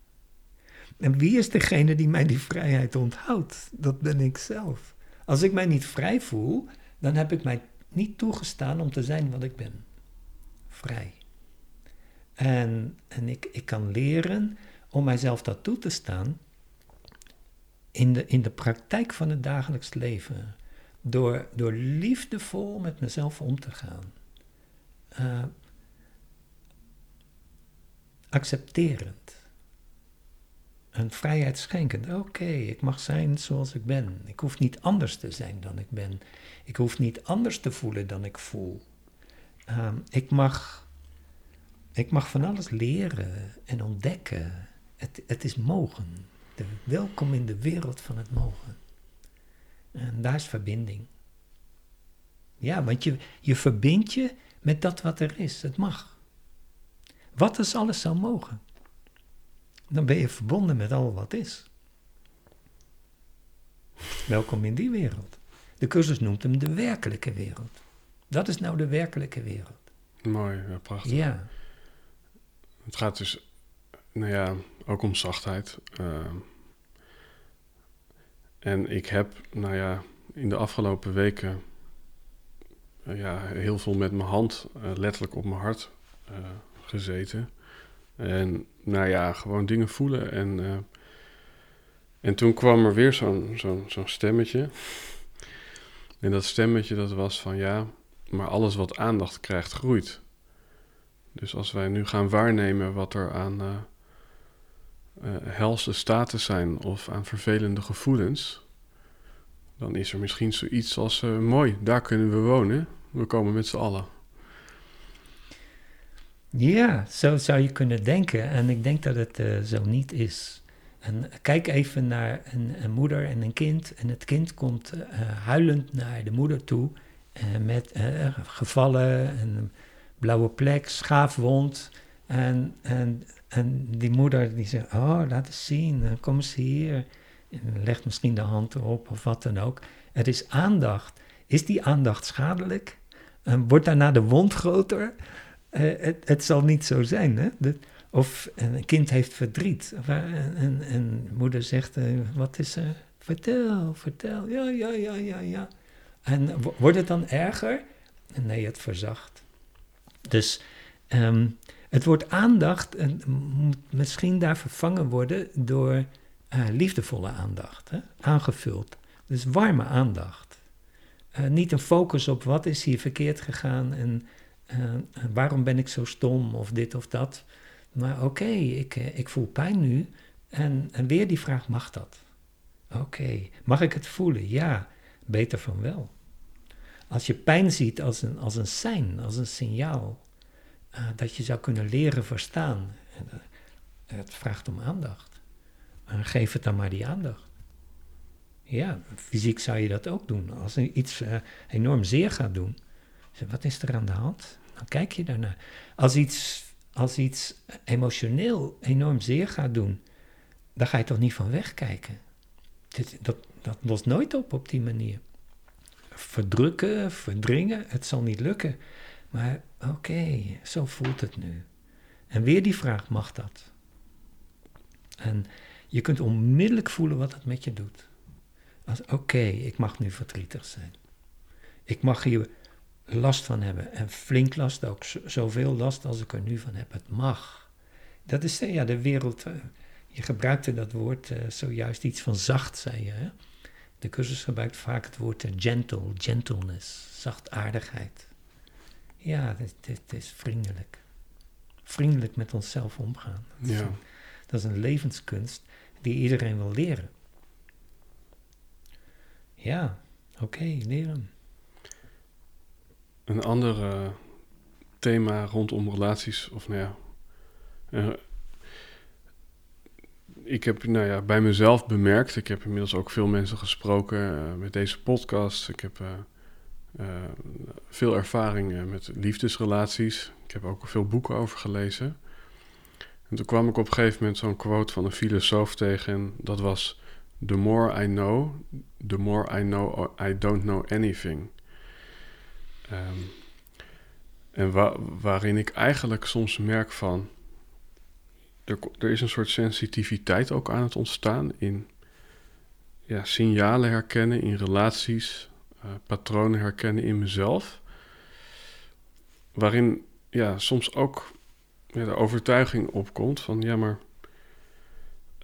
En wie is degene die mij die vrijheid onthoudt? Dat ben ik zelf. Als ik mij niet vrij voel, dan heb ik mij niet toegestaan om te zijn wat ik ben. Vrij. En, en ik, ik kan leren om mijzelf dat toe te staan in de, in de praktijk van het dagelijks leven. Door, door liefdevol met mezelf om te gaan. Eh, accepterend. Een vrijheid schenkend. Oké, ik mag zijn zoals ik ben. Ik hoef niet anders te zijn dan ik ben. Ik hoef niet anders te voelen dan ik voel. Ehm, ik mag ik mag van alles leren en ontdekken. Het, het is mogen. De, welkom in de wereld van het mogen. En daar is verbinding. Ja, want je, je verbindt je met dat wat er is. Het mag. Wat als alles zou mogen? Dan ben je verbonden met al wat is. Welkom in die wereld. De cursus noemt hem de werkelijke wereld. Dat is nou de werkelijke wereld. Mooi, ja, prachtig. Ja. Het gaat dus, nou ja, ook om zachtheid. Ehm, en ik heb, nou ja, in de afgelopen weken eh, ja, heel veel met mijn hand eh, letterlijk op mijn hart eh, gezeten. En nou ja, gewoon dingen voelen. En, en toen kwam er weer zo'n zo'n zo'n stemmetje. En dat stemmetje dat was van ja, maar alles wat aandacht krijgt groeit. Dus als wij nu gaan waarnemen wat er aan eh, helse staten zijn of aan vervelende gevoelens, dan is er misschien zoiets als eh, mooi, daar kunnen we wonen. We komen met z'n allen. Ja, zo zou je kunnen denken. En ik denk dat het eh, zo niet is. En kijk even naar een, een moeder en een kind. En het kind komt huilend naar de moeder toe. met gevallen, en een blauwe plek, schaafwond. En, en, en die moeder die zegt, oh, laat eens zien, eh, kom eens hier. En legt misschien de hand erop of wat dan ook. Er is aandacht. Is die aandacht schadelijk? En wordt daarna de wond groter? Eh, het, het zal niet zo zijn. Hè? Of een kind heeft verdriet. En, en, moeder zegt, eh, wat is er? Vertel, vertel. Ja, ja, ja, ja, ja. En wo- wordt het dan erger? Nee, het verzacht. Dus ehm, het woord aandacht moet misschien daar vervangen worden door eh, liefdevolle aandacht. Hè? Aangevuld. Dus warme aandacht. Eh, niet een focus op wat is hier verkeerd gegaan en eh, waarom ben ik zo stom of dit of dat? Maar oké, ik, ik voel pijn nu. En, en weer die vraag, mag dat? Oké, mag ik het voelen? Ja, beter van wel. Als je pijn ziet als een, als een sein, als een signaal, uh, dat je zou kunnen leren verstaan. Uh, het vraagt om aandacht. Uh, geef het dan maar die aandacht. Ja, fysiek zou je dat ook doen. Als er iets enorm zeer gaat doen, wat is er aan de hand? Dan kijk je daarnaar. Als iets, als iets emotioneel enorm zeer gaat doen, dan ga je toch niet van wegkijken. Dit, dat, dat lost nooit op op die manier. Verdrukken, verdringen, het zal niet lukken. Maar oké, zo voelt het nu. En weer die vraag, mag dat? En je kunt onmiddellijk voelen wat het met je doet. Oké, ik mag nu verdrietig zijn. Ik mag hier last van hebben. En flink last ook. Zoveel last als ik er nu van heb. Het mag. Dat is ja, de wereld. Uh, je gebruikte dat woord uh, zojuist iets van zacht, zei je. Hè? De cursus gebruikt vaak het woord uh, gentle, gentleness, zachtaardigheid. Ja, het is vriendelijk. Vriendelijk met onszelf omgaan. Dat, ja. is een, dat is een levenskunst die iedereen wil leren. Ja, oké, okay, leren. Een ander uh, thema rondom relaties, of nou ja, uh, ik heb nou ja, bij mezelf bemerkt, ik heb inmiddels ook veel mensen gesproken uh, met deze podcast. Ik heb veel ervaring met liefdesrelaties. Ik heb ook veel boeken over gelezen. En toen kwam ik op een gegeven moment zo'n quote van een filosoof tegen. En dat was: The more I know, the more I know I don't know anything. Um, en wa waarin ik eigenlijk soms merk van. Er, er, is een soort sensitiviteit ook aan het ontstaan in ja, signalen herkennen in relaties, uh, patronen herkennen in mezelf. Waarin ja, soms ook de overtuiging opkomt van ja, maar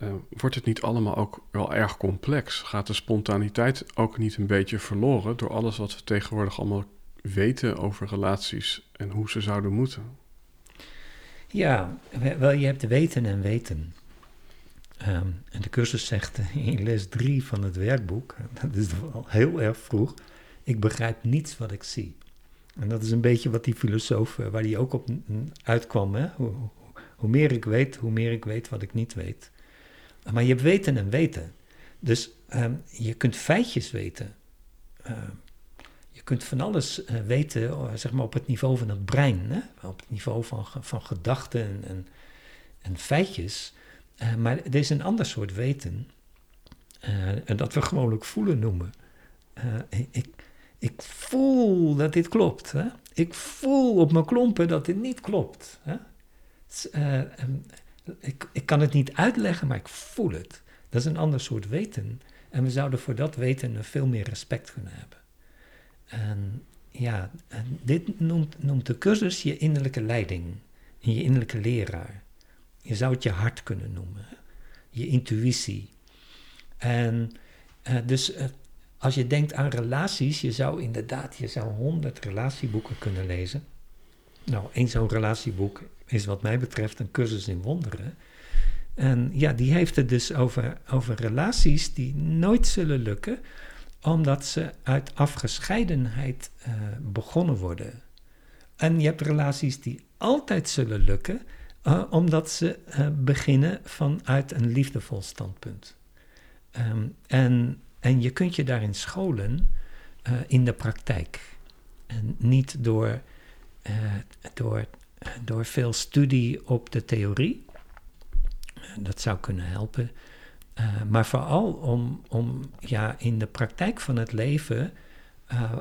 uh, wordt het niet allemaal ook wel erg complex? Gaat de spontaniteit ook niet een beetje verloren door alles wat we tegenwoordig allemaal weten over relaties en hoe ze zouden moeten? Ja, wel, je hebt weten en weten. Um, en de cursus zegt in les 3 van het werkboek, dat is al heel erg vroeg, ik begrijp niets wat ik zie. En dat is een beetje wat die filosoof, eh, waar die ook op uitkwam. Hè? Hoe, hoe, meer ik weet, hoe meer ik weet wat ik niet weet. Maar je hebt weten en weten. Dus um, je kunt feitjes weten. Uh, je kunt van alles uh, weten, eh, zeg maar op het niveau van het brein. Hè? Op het niveau van, van gedachten en, en feitjes. Uh, maar er is een ander soort weten. en dat we gewoonlijk voelen noemen. ik, ik voel dat dit klopt. Hè? Ik voel op mijn klompen dat dit niet klopt. Hè? ik, ik kan het niet uitleggen, maar ik voel het. Dat is een ander soort weten. En we zouden voor dat weten veel meer respect kunnen hebben. En ja, dit noemt, noemt de cursus je innerlijke leiding, je innerlijke leraar. Je zou het je hart kunnen noemen, je intuïtie. En uh, dus uh, als je denkt aan relaties, je zou inderdaad, je zou honderd relatieboeken kunnen lezen. Nou, één zo'n relatieboek is wat mij betreft een cursus in wonderen. En ja, die heeft het dus over, over relaties die nooit zullen lukken, omdat ze uit afgescheidenheid uh, begonnen worden. En je hebt relaties die altijd zullen lukken, uh, omdat ze uh, beginnen vanuit een liefdevol standpunt. Um, en, en je kunt je daarin scholen in de praktijk. En niet door, door, door veel studie op de theorie. Dat zou kunnen helpen. Maar vooral om, om ja, in de praktijk van het leven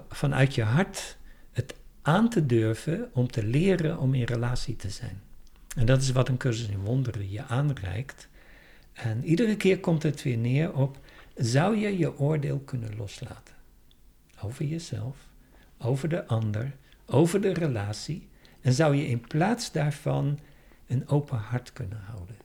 vanuit je hart het aan te durven om te leren om in relatie te zijn. En dat is wat een cursus in wonderen je aanreikt. En iedere keer komt het weer neer op, zou je je oordeel kunnen loslaten? Over jezelf, over de ander, over de relatie. En zou je in plaats daarvan een open hart kunnen houden?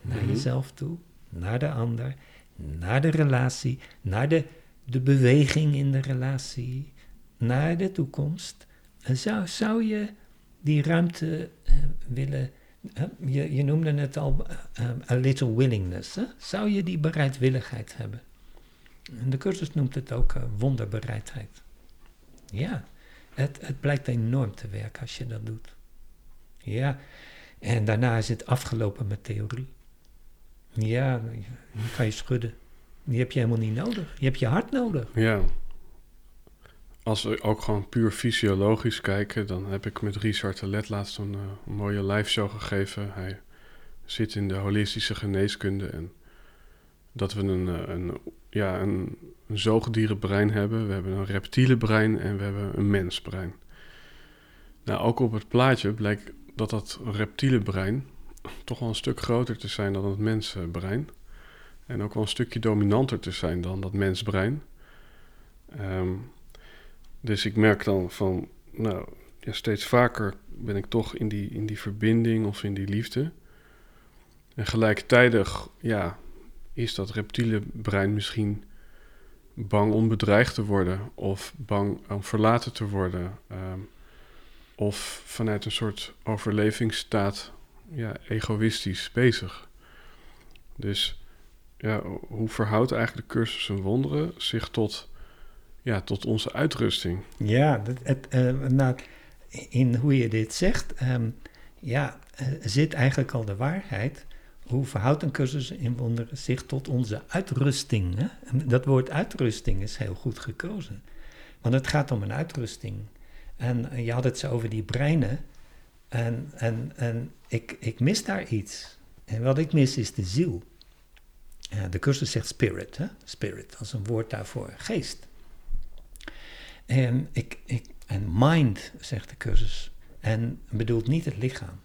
Naar mm -hmm. jezelf toe, naar de ander, naar de relatie, naar de, de beweging in de relatie, naar de toekomst zou, zou je die ruimte uh, willen, je, noemde het al uh, a little willingness, zou je die bereidwilligheid hebben? En de cursus noemt het ook wonderbereidheid. Ja, het, het blijkt enorm te werken als je dat doet. Ja, en daarna is het afgelopen met theorie. Ja, die kan je schudden. Die heb je helemaal niet nodig. Je hebt je hart nodig. Ja. Als we ook gewoon puur fysiologisch kijken, dan heb ik met Richard de Let laatst een, uh, mooie live show gegeven. Hij zit in de holistische geneeskunde en dat we een, een, ja, een, een zoogdierenbrein hebben. We hebben een reptiele brein en we hebben een mensbrein. Nou, ook op het plaatje blijkt dat dat reptiele brein toch wel een stuk groter te zijn dan het mensbrein. En ook wel een stukje dominanter te zijn dan dat mensbrein. Um, dus ik merk dan van, nou, ja, steeds vaker ben ik toch in die, in die verbinding of in die liefde. En gelijktijdig, ja, is dat reptiele brein misschien bang om bedreigd te worden of bang om verlaten te worden. Um, of vanuit een soort overlevingsstaat ja, egoïstisch bezig. Dus ja, hoe verhoudt eigenlijk de cursus en wonderen zich tot, ja, tot onze uitrusting? Ja, het, het, uh, nou, in hoe je dit zegt, um, ja, uh, zit eigenlijk al de waarheid. Hoe verhoudt een cursus in wonderen zich tot onze uitrusting? Hè? Dat woord uitrusting is heel goed gekozen. Want het gaat om een uitrusting. En je had het zo over die breinen. En, en, en ik, ik mis daar iets. En wat ik mis is de ziel. De cursus zegt spirit, hè? spirit als een woord daarvoor, geest. En, ik, ik, en mind, zegt de cursus, en bedoelt niet het lichaam.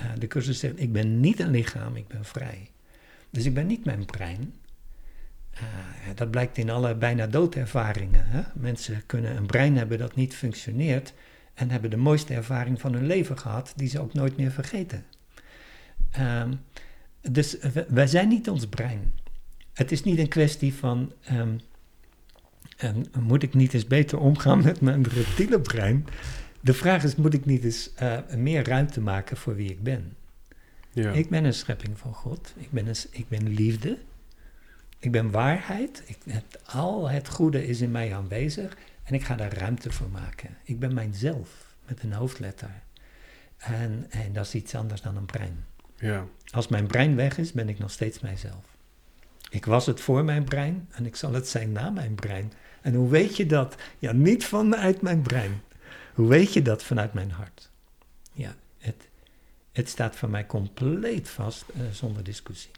Uh, de cursus zegt, ik ben niet een lichaam, ik ben vrij. Dus ik ben niet mijn brein. Uh, dat blijkt in alle bijna doodervaringen. Hè? Mensen kunnen een brein hebben dat niet functioneert en hebben de mooiste ervaring van hun leven gehad, die ze ook nooit meer vergeten. Um, dus wij zijn niet ons brein. Het is niet een kwestie van. Um, um, moet ik niet eens beter omgaan met mijn reptiele brein? De vraag is: moet ik niet eens uh, meer ruimte maken voor wie ik ben? Ja. Ik ben een schepping van God. Ik ben, een, ik ben liefde. Ik ben waarheid. Ik, het, al het goede is in mij aanwezig. En ik ga daar ruimte voor maken. Ik ben mijzelf met een hoofdletter. En, en dat is iets anders dan een brein. Ja. Als mijn brein weg is, ben ik nog steeds mijzelf. Ik was het voor mijn brein en ik zal het zijn na mijn brein. En hoe weet je dat? Ja, niet vanuit mijn brein. Hoe weet je dat vanuit mijn hart? Ja, het, het staat voor mij compleet vast uh, zonder discussie.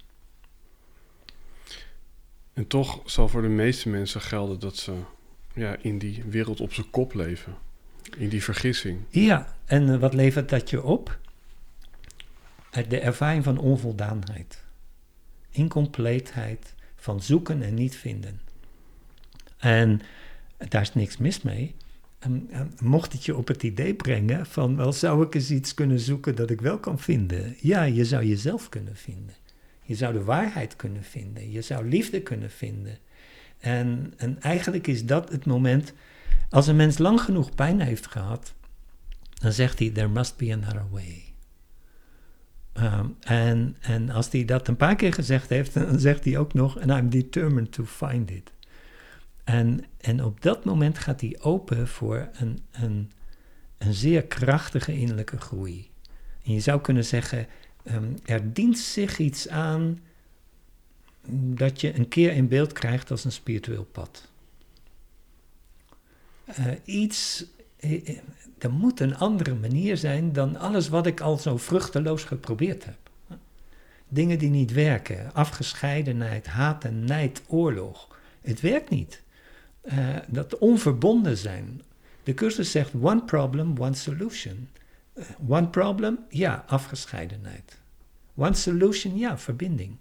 En toch zal voor de meeste mensen gelden dat ze ja, in die wereld op zijn kop leven. In die vergissing. Ja, en uh, wat levert dat je op? de ervaring van onvoldaanheid, incompleetheid, van zoeken en niet vinden. En daar is niks mis mee. En, en, mocht het je op het idee brengen van, wel zou ik eens iets kunnen zoeken dat ik wel kan vinden? Ja, je zou jezelf kunnen vinden. Je zou de waarheid kunnen vinden. Je zou liefde kunnen vinden. En, en eigenlijk is dat het moment, als een mens lang genoeg pijn heeft gehad, dan zegt hij, there must be another way. Um, en, en als hij dat een paar keer gezegd heeft, dan zegt hij ook nog: And I'm determined to find it. En, en op dat moment gaat hij open voor een, een, een zeer krachtige innerlijke groei. En je zou kunnen zeggen: um, er dient zich iets aan dat je een keer in beeld krijgt als een spiritueel pad. Uh, iets, eh, eh, er moet een andere manier zijn dan alles wat ik al zo vruchteloos geprobeerd heb. Dingen die niet werken, afgescheidenheid, haat en nijd, oorlog. Het werkt niet. Uh, dat onverbonden zijn. De cursus zegt one problem, one solution. Uh, one problem, ja, afgescheidenheid. One solution, ja, verbinding.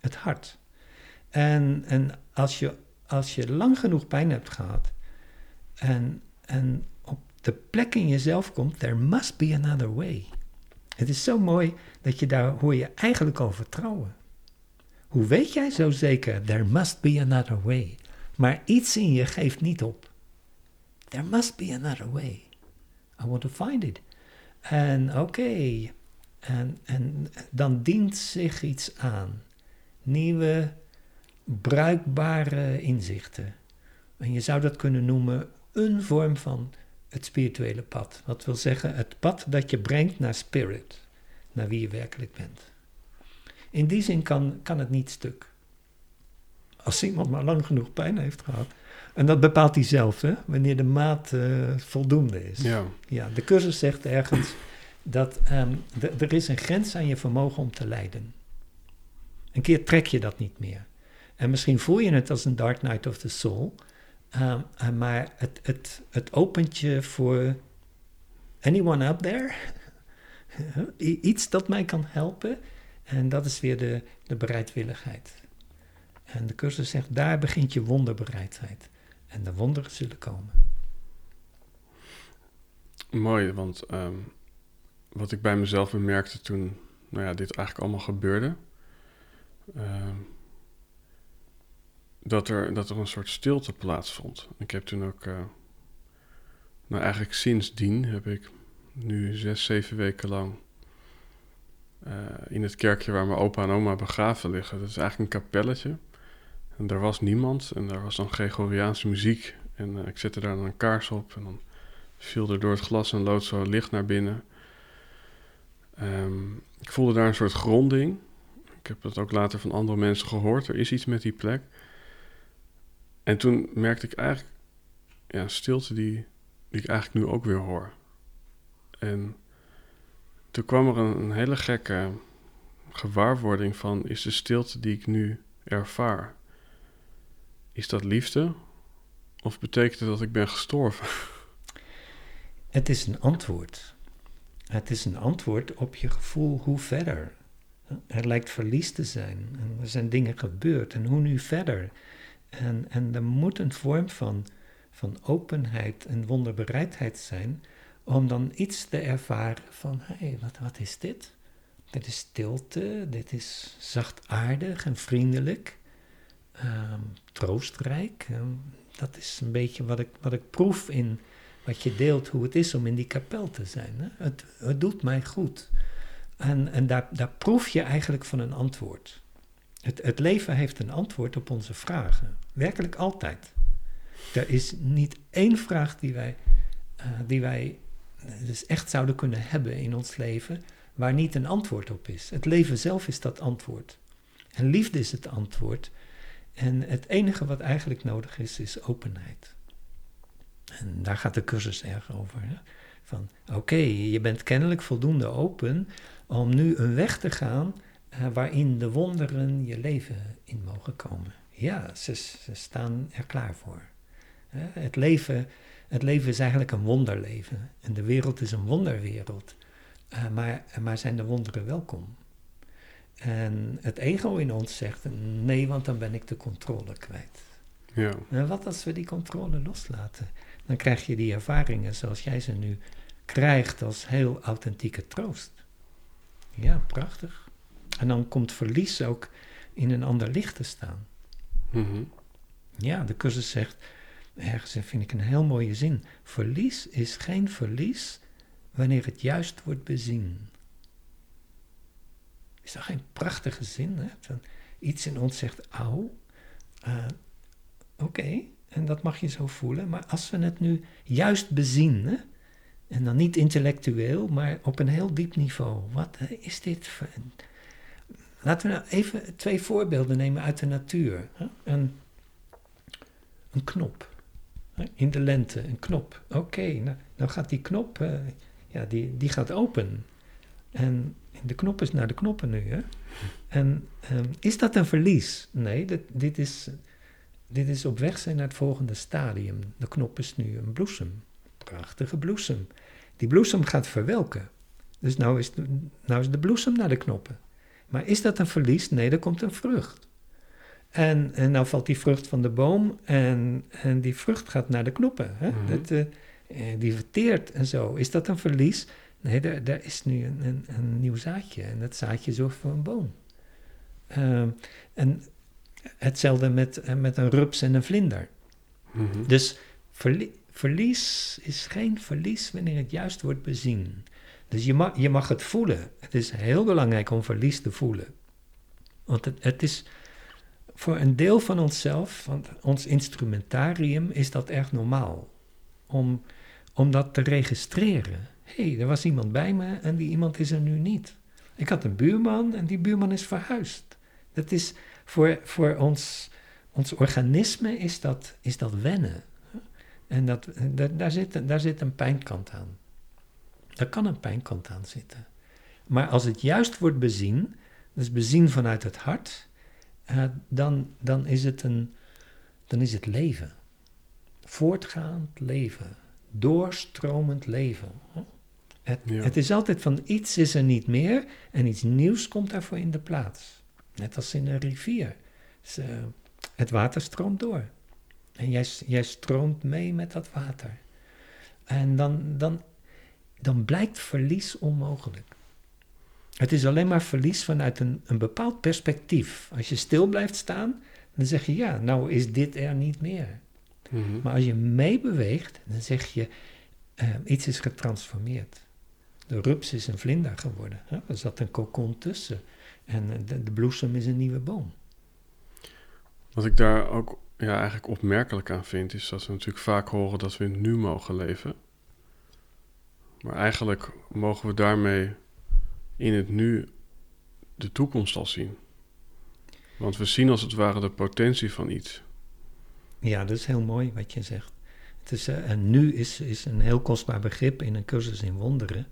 Het hart. En, en als, je, als je lang genoeg pijn hebt gehad en, en de plek in jezelf komt, there must be another way. Het is zo mooi dat je daar hoor je eigenlijk al vertrouwen. Hoe weet jij zo zeker, there must be another way? Maar iets in je geeft niet op. there must be another way. I want to find it. En oké, en, en dan dient zich iets aan. Nieuwe, bruikbare inzichten. En je zou dat kunnen noemen een vorm van het spirituele pad. Wat wil zeggen, het pad dat je brengt naar spirit, naar wie je werkelijk bent. In die zin kan, kan het niet stuk. Als iemand maar lang genoeg pijn heeft gehad. En dat bepaalt hij zelf, hè, wanneer de maat uh, voldoende is. Ja. ja. De cursus zegt ergens dat um, er is een grens aan je vermogen om te lijden. Een keer trek je dat niet meer. En misschien voel je het als een Dark Night of the Soul. Um, uh, maar het, het, het opent je voor anyone up there? Iets dat mij kan helpen. En dat is weer de, de bereidwilligheid. En de cursus zegt, daar begint je wonderbereidheid. En de wonderen zullen komen. Mooi, want um, wat ik bij mezelf bemerkte toen nou ja, dit eigenlijk allemaal gebeurde. Um, dat, er, dat er een soort stilte plaatsvond. Ik heb toen ook, uh, nou eigenlijk sindsdien heb ik nu zes, zeven weken lang uh, in het kerkje waar mijn opa en oma begraven liggen. Dat is eigenlijk een kapelletje. En daar was niemand en daar was dan Gregoriaanse muziek. En uh, ik zette daar dan een kaars op en dan viel er door het glas en lood zo licht naar binnen. Um, ik voelde daar een soort gronding. Ik heb dat ook later van andere mensen gehoord. Er is iets met die plek. En toen merkte ik eigenlijk ja, stilte die, die ik eigenlijk nu ook weer hoor. En toen kwam er een, een hele gekke gewaarwording van: is de stilte die ik nu ervaar, is dat liefde? Of betekent het dat ik ben gestorven? Het is een antwoord. Het is een antwoord op je gevoel hoe verder. Er lijkt verlies te zijn. En er zijn dingen gebeurd. En hoe nu verder? En, en er moet een vorm van, van openheid en wonderbereidheid zijn om dan iets te ervaren van, hé, hey, wat, wat is dit? Dit is stilte, dit is zachtaardig en vriendelijk, troostrijk. Um, dat is een beetje wat ik, wat ik proef in wat je deelt, hoe het is om in die kapel te zijn. Hè? Het, het doet mij goed. En, en daar, daar proef je eigenlijk van een antwoord. Het, het leven heeft een antwoord op onze vragen. Werkelijk altijd. Er is niet één vraag die wij, uh, die wij dus echt zouden kunnen hebben in ons leven, waar niet een antwoord op is. Het leven zelf is dat antwoord. En liefde is het antwoord. En het enige wat eigenlijk nodig is, is openheid. En daar gaat de cursus erg over. Van oké, je bent kennelijk voldoende open om nu een weg te gaan uh, waarin de wonderen je leven in mogen komen. Ja, ze, staan er klaar voor. Het, leven, het leven is eigenlijk een wonderleven. En de wereld is een wonderwereld. Uh, maar, maar zijn de wonderen welkom? En het ego in ons zegt: nee, want dan ben ik de controle kwijt. Ja. En wat als we die controle loslaten? Dan krijg je die ervaringen zoals jij ze nu krijgt als heel authentieke troost. Ja, prachtig. En dan komt verlies ook in een ander licht te staan. Mm-hmm. Ja, de cursus zegt, ergens vind ik een heel mooie zin. Verlies is geen verlies wanneer het juist wordt bezien. Is dat geen prachtige zin? Hè? Iets in ons zegt, auw, uh, oké, en dat mag je zo voelen. Maar als we het nu juist bezien, hè? en dan niet intellectueel, maar op een heel diep niveau. Wat is dit? Laten we nou even twee voorbeelden nemen uit de natuur. Hè? Een, een knop. Hè? In de lente, een knop. Oké, okay, nou, gaat die knop, uh, ja, die, die gaat open. En de knop is naar de knoppen nu. Hè? En um, is dat een verlies? Nee, dit, dit is dit is op weg zijn naar het volgende stadium. De knop is nu een bloesem. Prachtige bloesem. Die bloesem gaat verwelken. Dus nou is, de, nou is de bloesem naar de knoppen. Maar is dat een verlies? Nee, er komt een vrucht. En, en nou valt die vrucht van de boom en, en die vrucht gaat naar de knoppen. Hè? Mhm. Dat, uh, die verteert en zo. Is dat een verlies? Nee, daar, daar is nu een, een, een nieuw zaadje. En dat zaadje zorgt voor een boom. Uh, en Hetzelfde met, met een rups en een vlinder. Mhm. Dus verli verlies is geen verlies wanneer het juist wordt bezien. Dus je mag, je mag het voelen. Het is heel belangrijk om verlies te voelen. Want het, het is voor een deel van onszelf, van ons instrumentarium, is dat erg normaal. Om, om dat te registreren. Hé, hey, er was iemand bij me en die iemand is er nu niet. Ik had een buurman en die buurman is verhuisd. Dat is voor, voor ons, ons organisme is dat, is dat wennen. En dat, daar, zit, daar zit een pijnkant aan. Daar kan een pijnkant aan zitten. Maar als het juist wordt bezien, dus bezien vanuit het hart, uh, dan, dan, is het een, dan is het leven. Voortgaand leven. Doorstromend leven. Het, Ja. het is altijd van iets is er niet meer en iets nieuws komt daarvoor in de plaats. Net als in een rivier. Dus, eh, het water stroomt door. En jij, jij stroomt mee met dat water. En dan, dan, dan blijkt verlies onmogelijk. Het is alleen maar verlies vanuit een, een bepaald perspectief. Als je stil blijft staan, dan zeg je ja, nou is dit er niet meer. Mhm. Maar als je meebeweegt, dan zeg je eh, iets is getransformeerd. De rups is een vlinder geworden. Hè? Er zat een kokon tussen. En eh, de, de bloesem is een nieuwe boom. Wat ik daar ook ja, eigenlijk opmerkelijk aan vind, is dat we natuurlijk vaak horen dat we in het nu mogen leven. Maar eigenlijk mogen we daarmee in het nu de toekomst al zien. Want we zien als het ware de potentie van iets. Ja, dat is heel mooi wat je zegt. Het is, eh, en nu is, is een heel kostbaar begrip in een cursus in wonderen.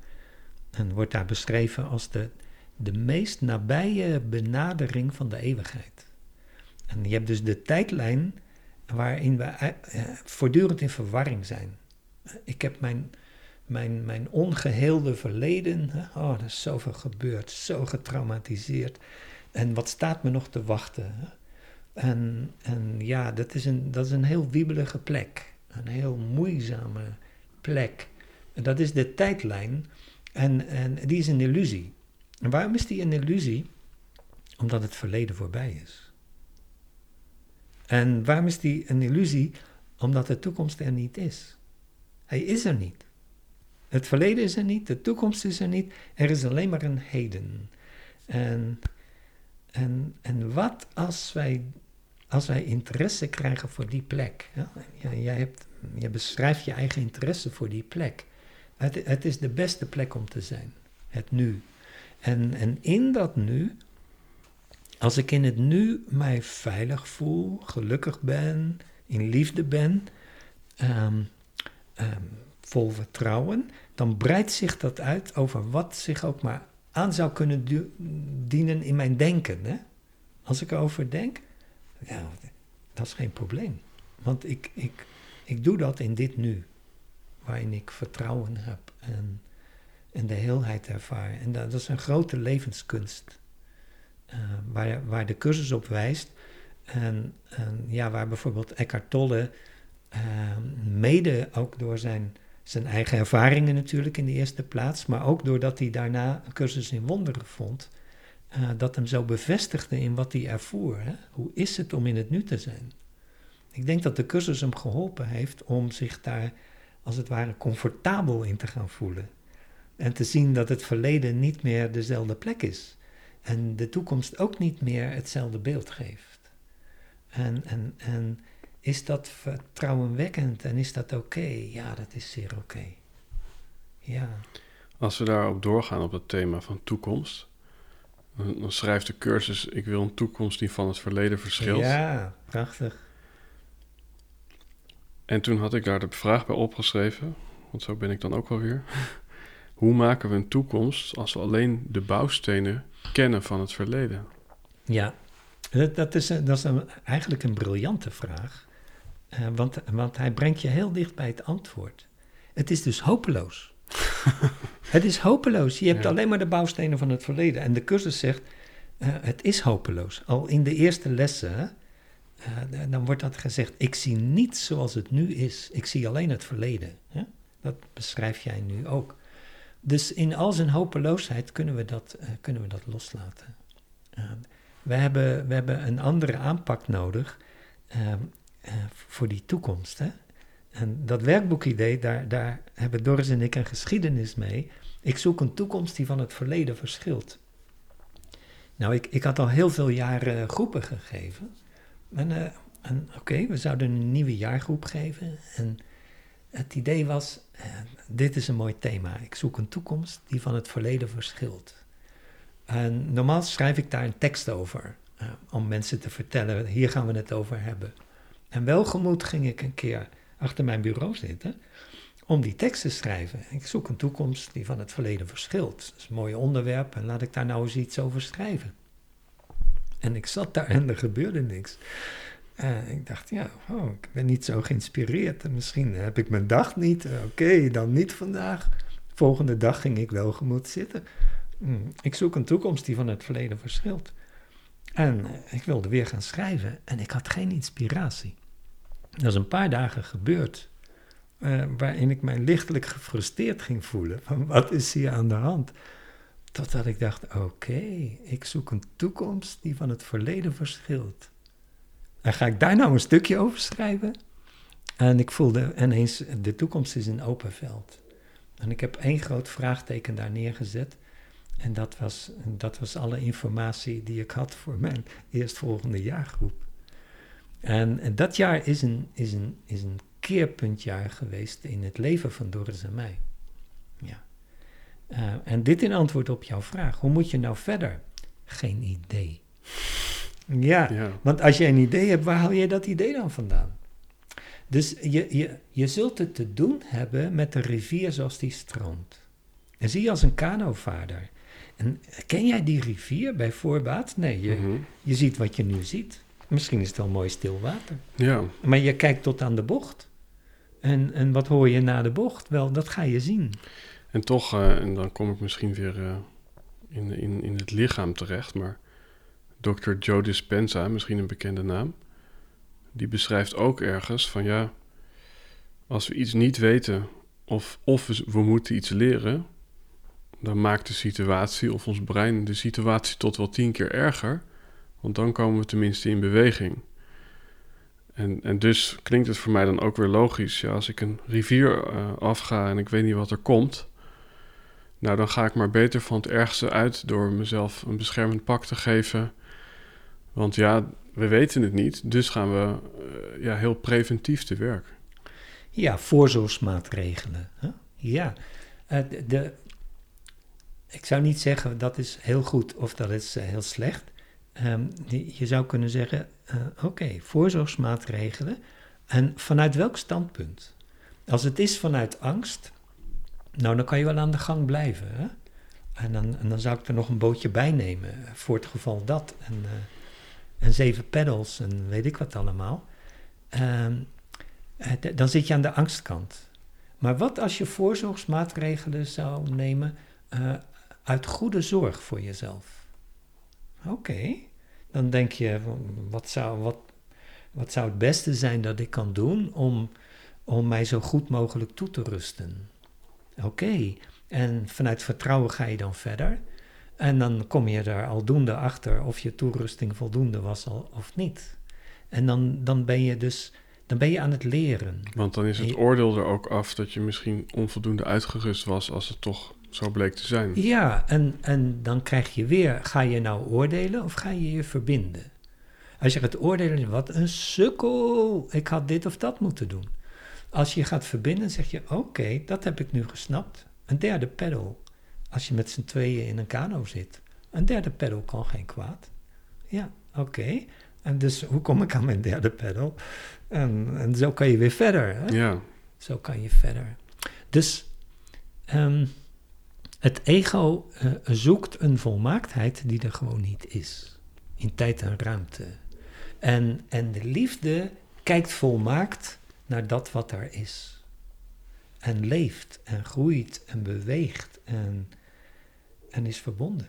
En wordt daar beschreven als de, de meest nabije benadering van de eeuwigheid. En je hebt dus de tijdlijn waarin we eh, eh, voortdurend in verwarring zijn. Ik heb mijn, mijn, mijn ongeheelde verleden, oh, er is zoveel gebeurd, zo getraumatiseerd. En wat staat me nog te wachten? En, en ja, dat is, een, dat is een heel wiebelige plek. Een heel moeizame plek. En dat is de tijdlijn. En, en die is een illusie. En waarom is die een illusie? Omdat het verleden voorbij is. En waarom is die een illusie? Omdat de toekomst er niet is. Hij is er niet. Het verleden is er niet, de toekomst is er niet. Er is alleen maar een heden. En, en, en wat als wij, als wij interesse krijgen voor die plek? Ja, jij, hebt, jij beschrijft je eigen interesse voor die plek. Het, het is de beste plek om te zijn. Het nu. En, en in dat nu, als ik in het nu mij veilig voel, gelukkig ben, in liefde ben, ehm, ehm, vol vertrouwen, dan breidt zich dat uit over wat zich ook maar aan zou kunnen dienen in mijn denken. Hè? Als ik erover denk, ja, dat is geen probleem. Want ik, ik, ik doe dat in dit nu, waarin ik vertrouwen heb en, de heelheid ervaar. En dat, dat is een grote levenskunst, eh, waar, waar de cursus op wijst. En, en ja, waar bijvoorbeeld Eckhart Tolle, eh, mede ook door zijn, zijn eigen ervaringen natuurlijk in de eerste plaats, maar ook doordat hij daarna een cursus in wonderen vond, eh, dat hem zo bevestigde in wat hij ervoer. Hè? Hoe is het om in het nu te zijn? Ik denk dat de cursus hem geholpen heeft om zich daar als het ware comfortabel in te gaan voelen. En te zien dat het verleden niet meer dezelfde plek is. En de toekomst ook niet meer hetzelfde beeld geeft. En, en, en is dat vertrouwenwekkend en is dat oké? Ja, dat is zeer oké. Ja. Als we daarop doorgaan op het thema van toekomst, dan dan schrijft de cursus: Ik wil een toekomst die van het verleden verschilt. Ja, prachtig. En toen had ik daar de vraag bij opgeschreven, want zo ben ik dan ook wel weer. Hoe maken we een toekomst als we alleen de bouwstenen kennen van het verleden? Ja, dat, dat is, dat is een, eigenlijk een briljante vraag. Eh, want, want hij brengt je heel dicht bij het antwoord. Het is dus hopeloos. het is hopeloos. Je hebt Ja. alleen maar de bouwstenen van het verleden. En de cursus zegt, eh, het is hopeloos. Al in de eerste lessen, eh, dan wordt dat gezegd, ik zie niets zoals het nu is. Ik zie alleen het verleden. Hè? Dat beschrijf jij nu ook. Dus in al zijn hopeloosheid kunnen we dat, eh, kunnen we dat loslaten. Eh, we, hebben, we hebben een andere aanpak nodig eh, eh, voor die toekomst. Hè? En dat werkboekidee, daar, daar hebben Doris en ik een geschiedenis mee. Ik zoek een toekomst die van het verleden verschilt. Nou, ik, ik had al heel veel jaren groepen gegeven. En, uh, en oké, we zouden een nieuwe jaargroep geven. En het idee was, uh, dit is een mooi thema. Ik zoek een toekomst die van het verleden verschilt. En normaal schrijf ik daar een tekst over. Uh, om mensen te vertellen, hier gaan we het over hebben. En welgemoed ging ik een keer achter mijn bureau zitten om die tekst te schrijven. Ik zoek een toekomst die van het verleden verschilt. Dat is een mooi onderwerp en laat ik daar nou eens iets over schrijven. En ik zat daar en er gebeurde niks. Uh, ik dacht, ja, oh, ik ben niet zo geïnspireerd. En misschien heb ik mijn dag niet. Uh, Oké, dan niet vandaag. Volgende dag ging ik wel gemoed zitten. Mm, ik zoek een toekomst die van het verleden verschilt. En uh, ik wilde weer gaan schrijven en ik had geen inspiratie. Dat is een paar dagen gebeurd. waarin ik mij lichtelijk gefrustreerd ging voelen. Van wat is hier aan de hand? Totdat ik dacht, oké, ik zoek een toekomst die van het verleden verschilt. En ga ik daar nou een stukje over schrijven? En ik voelde ineens, de toekomst is een open veld. En ik heb één groot vraagteken daar neergezet. En dat was, dat was alle informatie die ik had voor mijn eerstvolgende jaargroep. En, en dat jaar is een, is, een, is een keerpuntjaar geweest in het leven van Doris en mij. Ja. Uh, en dit in antwoord op jouw vraag. Hoe moet je nou verder? Geen idee. Ja, ja, want als je een idee hebt, waar haal je dat idee dan vandaan? Dus je, je, je zult het te doen hebben met de rivier zoals die stroomt. En zie je als een kanovaarder. En ken jij die rivier bij voorbaat? Nee, je, mm -hmm. je ziet wat je nu ziet. Misschien is het wel mooi stil water. Ja. Maar je kijkt tot aan de bocht. En, en wat hoor je na de bocht? Wel, dat ga je zien. En toch, uh, en dan kom ik misschien weer uh, in, in, in het lichaam terecht, maar Dr. Joe Dispenza, misschien een bekende naam, die beschrijft ook ergens van ja, als we iets niet weten of, of we, we moeten iets leren, dan maakt de situatie of ons brein de situatie tot wel tien keer erger, want dan komen we tenminste in beweging. En, en dus klinkt het voor mij dan ook weer logisch. Ja, als ik een rivier uh, afga en ik weet niet wat er komt, nou dan ga ik maar beter van het ergste uit door mezelf een beschermend pak te geven. Want ja, we weten het niet, dus gaan we uh, ja, heel preventief te werk. Ja, voorzorgsmaatregelen. Ja, uh, de, ik zou niet zeggen dat is heel goed of dat is uh, heel slecht. Um, je zou kunnen zeggen, oké, voorzorgsmaatregelen. En vanuit welk standpunt? Als het is vanuit angst, nou dan kan je wel aan de gang blijven. Hè? En, dan, en dan zou ik er nog een bootje bij nemen, voor het geval dat. En, en zeven pedals en weet ik wat allemaal. Um, dan zit je aan de angstkant. Maar wat als je voorzorgsmaatregelen zou nemen uh, uit goede zorg voor jezelf? Oké, dan denk je, wat zou, wat, wat zou het beste zijn dat ik kan doen om, om mij zo goed mogelijk toe te rusten? Oké, okay. en vanuit vertrouwen ga je dan verder. En dan kom je er aldoende achter of je toerusting voldoende was al, of niet. En dan, dan ben je dus dan ben je aan het leren. Want dan is het oordeel er ook af dat je misschien onvoldoende uitgerust was als het toch zo bleek te zijn. Ja, en, en dan krijg je weer, ga je nou oordelen of ga je je verbinden? Als je gaat oordelen, wat een sukkel, ik had dit of dat moeten doen. Als je gaat verbinden, zeg je, oké, dat heb ik nu gesnapt. Een derde pedal als je met z'n tweeën in een kano zit. Een derde pedal kan geen kwaad. Ja, oké. En dus hoe kom ik aan mijn derde pedal? En, en zo kan je weer verder. Hè? Ja. Zo kan je verder. Dus um, het ego uh, zoekt een volmaaktheid die er gewoon niet is. In tijd en ruimte. En, en de liefde kijkt volmaakt naar dat wat er is. En leeft en groeit en beweegt en en is verbonden.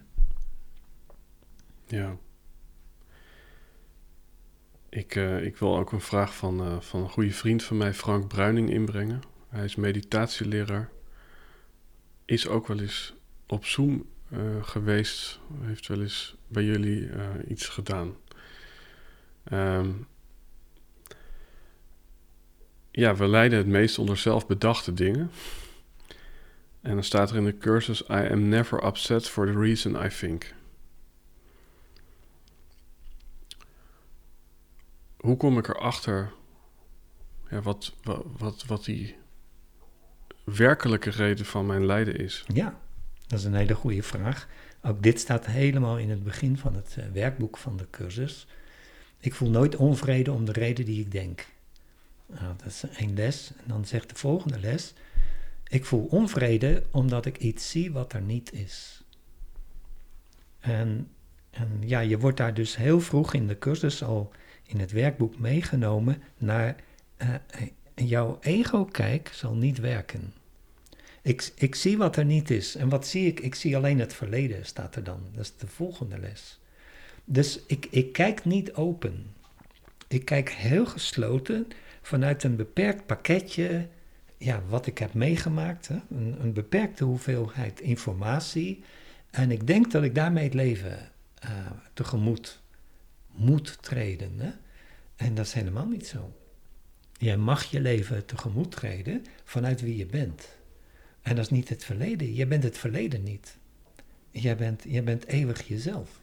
Ja. Ik, uh, ik wil ook een vraag van, uh, van een goede vriend van mij, Frank Bruining, inbrengen. Hij is meditatieleraar. Is ook wel eens op Zoom uh, geweest. Heeft wel eens bij jullie iets gedaan. Um, ja, we lijden het meest onder zelfbedachte dingen. En dan staat er in de cursus: I am never upset for the reason I think. Hoe kom ik erachter ja, wat, wat, wat, wat die werkelijke reden van mijn lijden is? Ja, dat is een hele goede vraag. Ook dit staat helemaal in het begin van het eh, werkboek van de cursus. Ik voel nooit onvrede om de reden die ik denk. Dat is één les. En dan zegt de volgende les: Ik voel onvrede omdat ik iets zie wat er niet is. En, en ja, je wordt daar dus heel vroeg in de cursus al in het werkboek meegenomen naar uh, jouw ego-kijk zal niet werken. Ik, ik zie wat er niet is. En wat zie ik? Ik zie alleen het verleden, staat er dan. Dat is de volgende les. Dus ik, ik kijk niet open. Ik kijk heel gesloten vanuit een beperkt pakketje, ja, wat ik heb meegemaakt, hè? Een, een, beperkte hoeveelheid informatie. En ik denk dat ik daarmee het leven uh, tegemoet moet treden. Hè? En dat is helemaal niet zo. Jij mag je leven tegemoet treden vanuit wie je bent. En dat is niet het verleden. Je bent het verleden niet. Jij bent, jij bent eeuwig jezelf.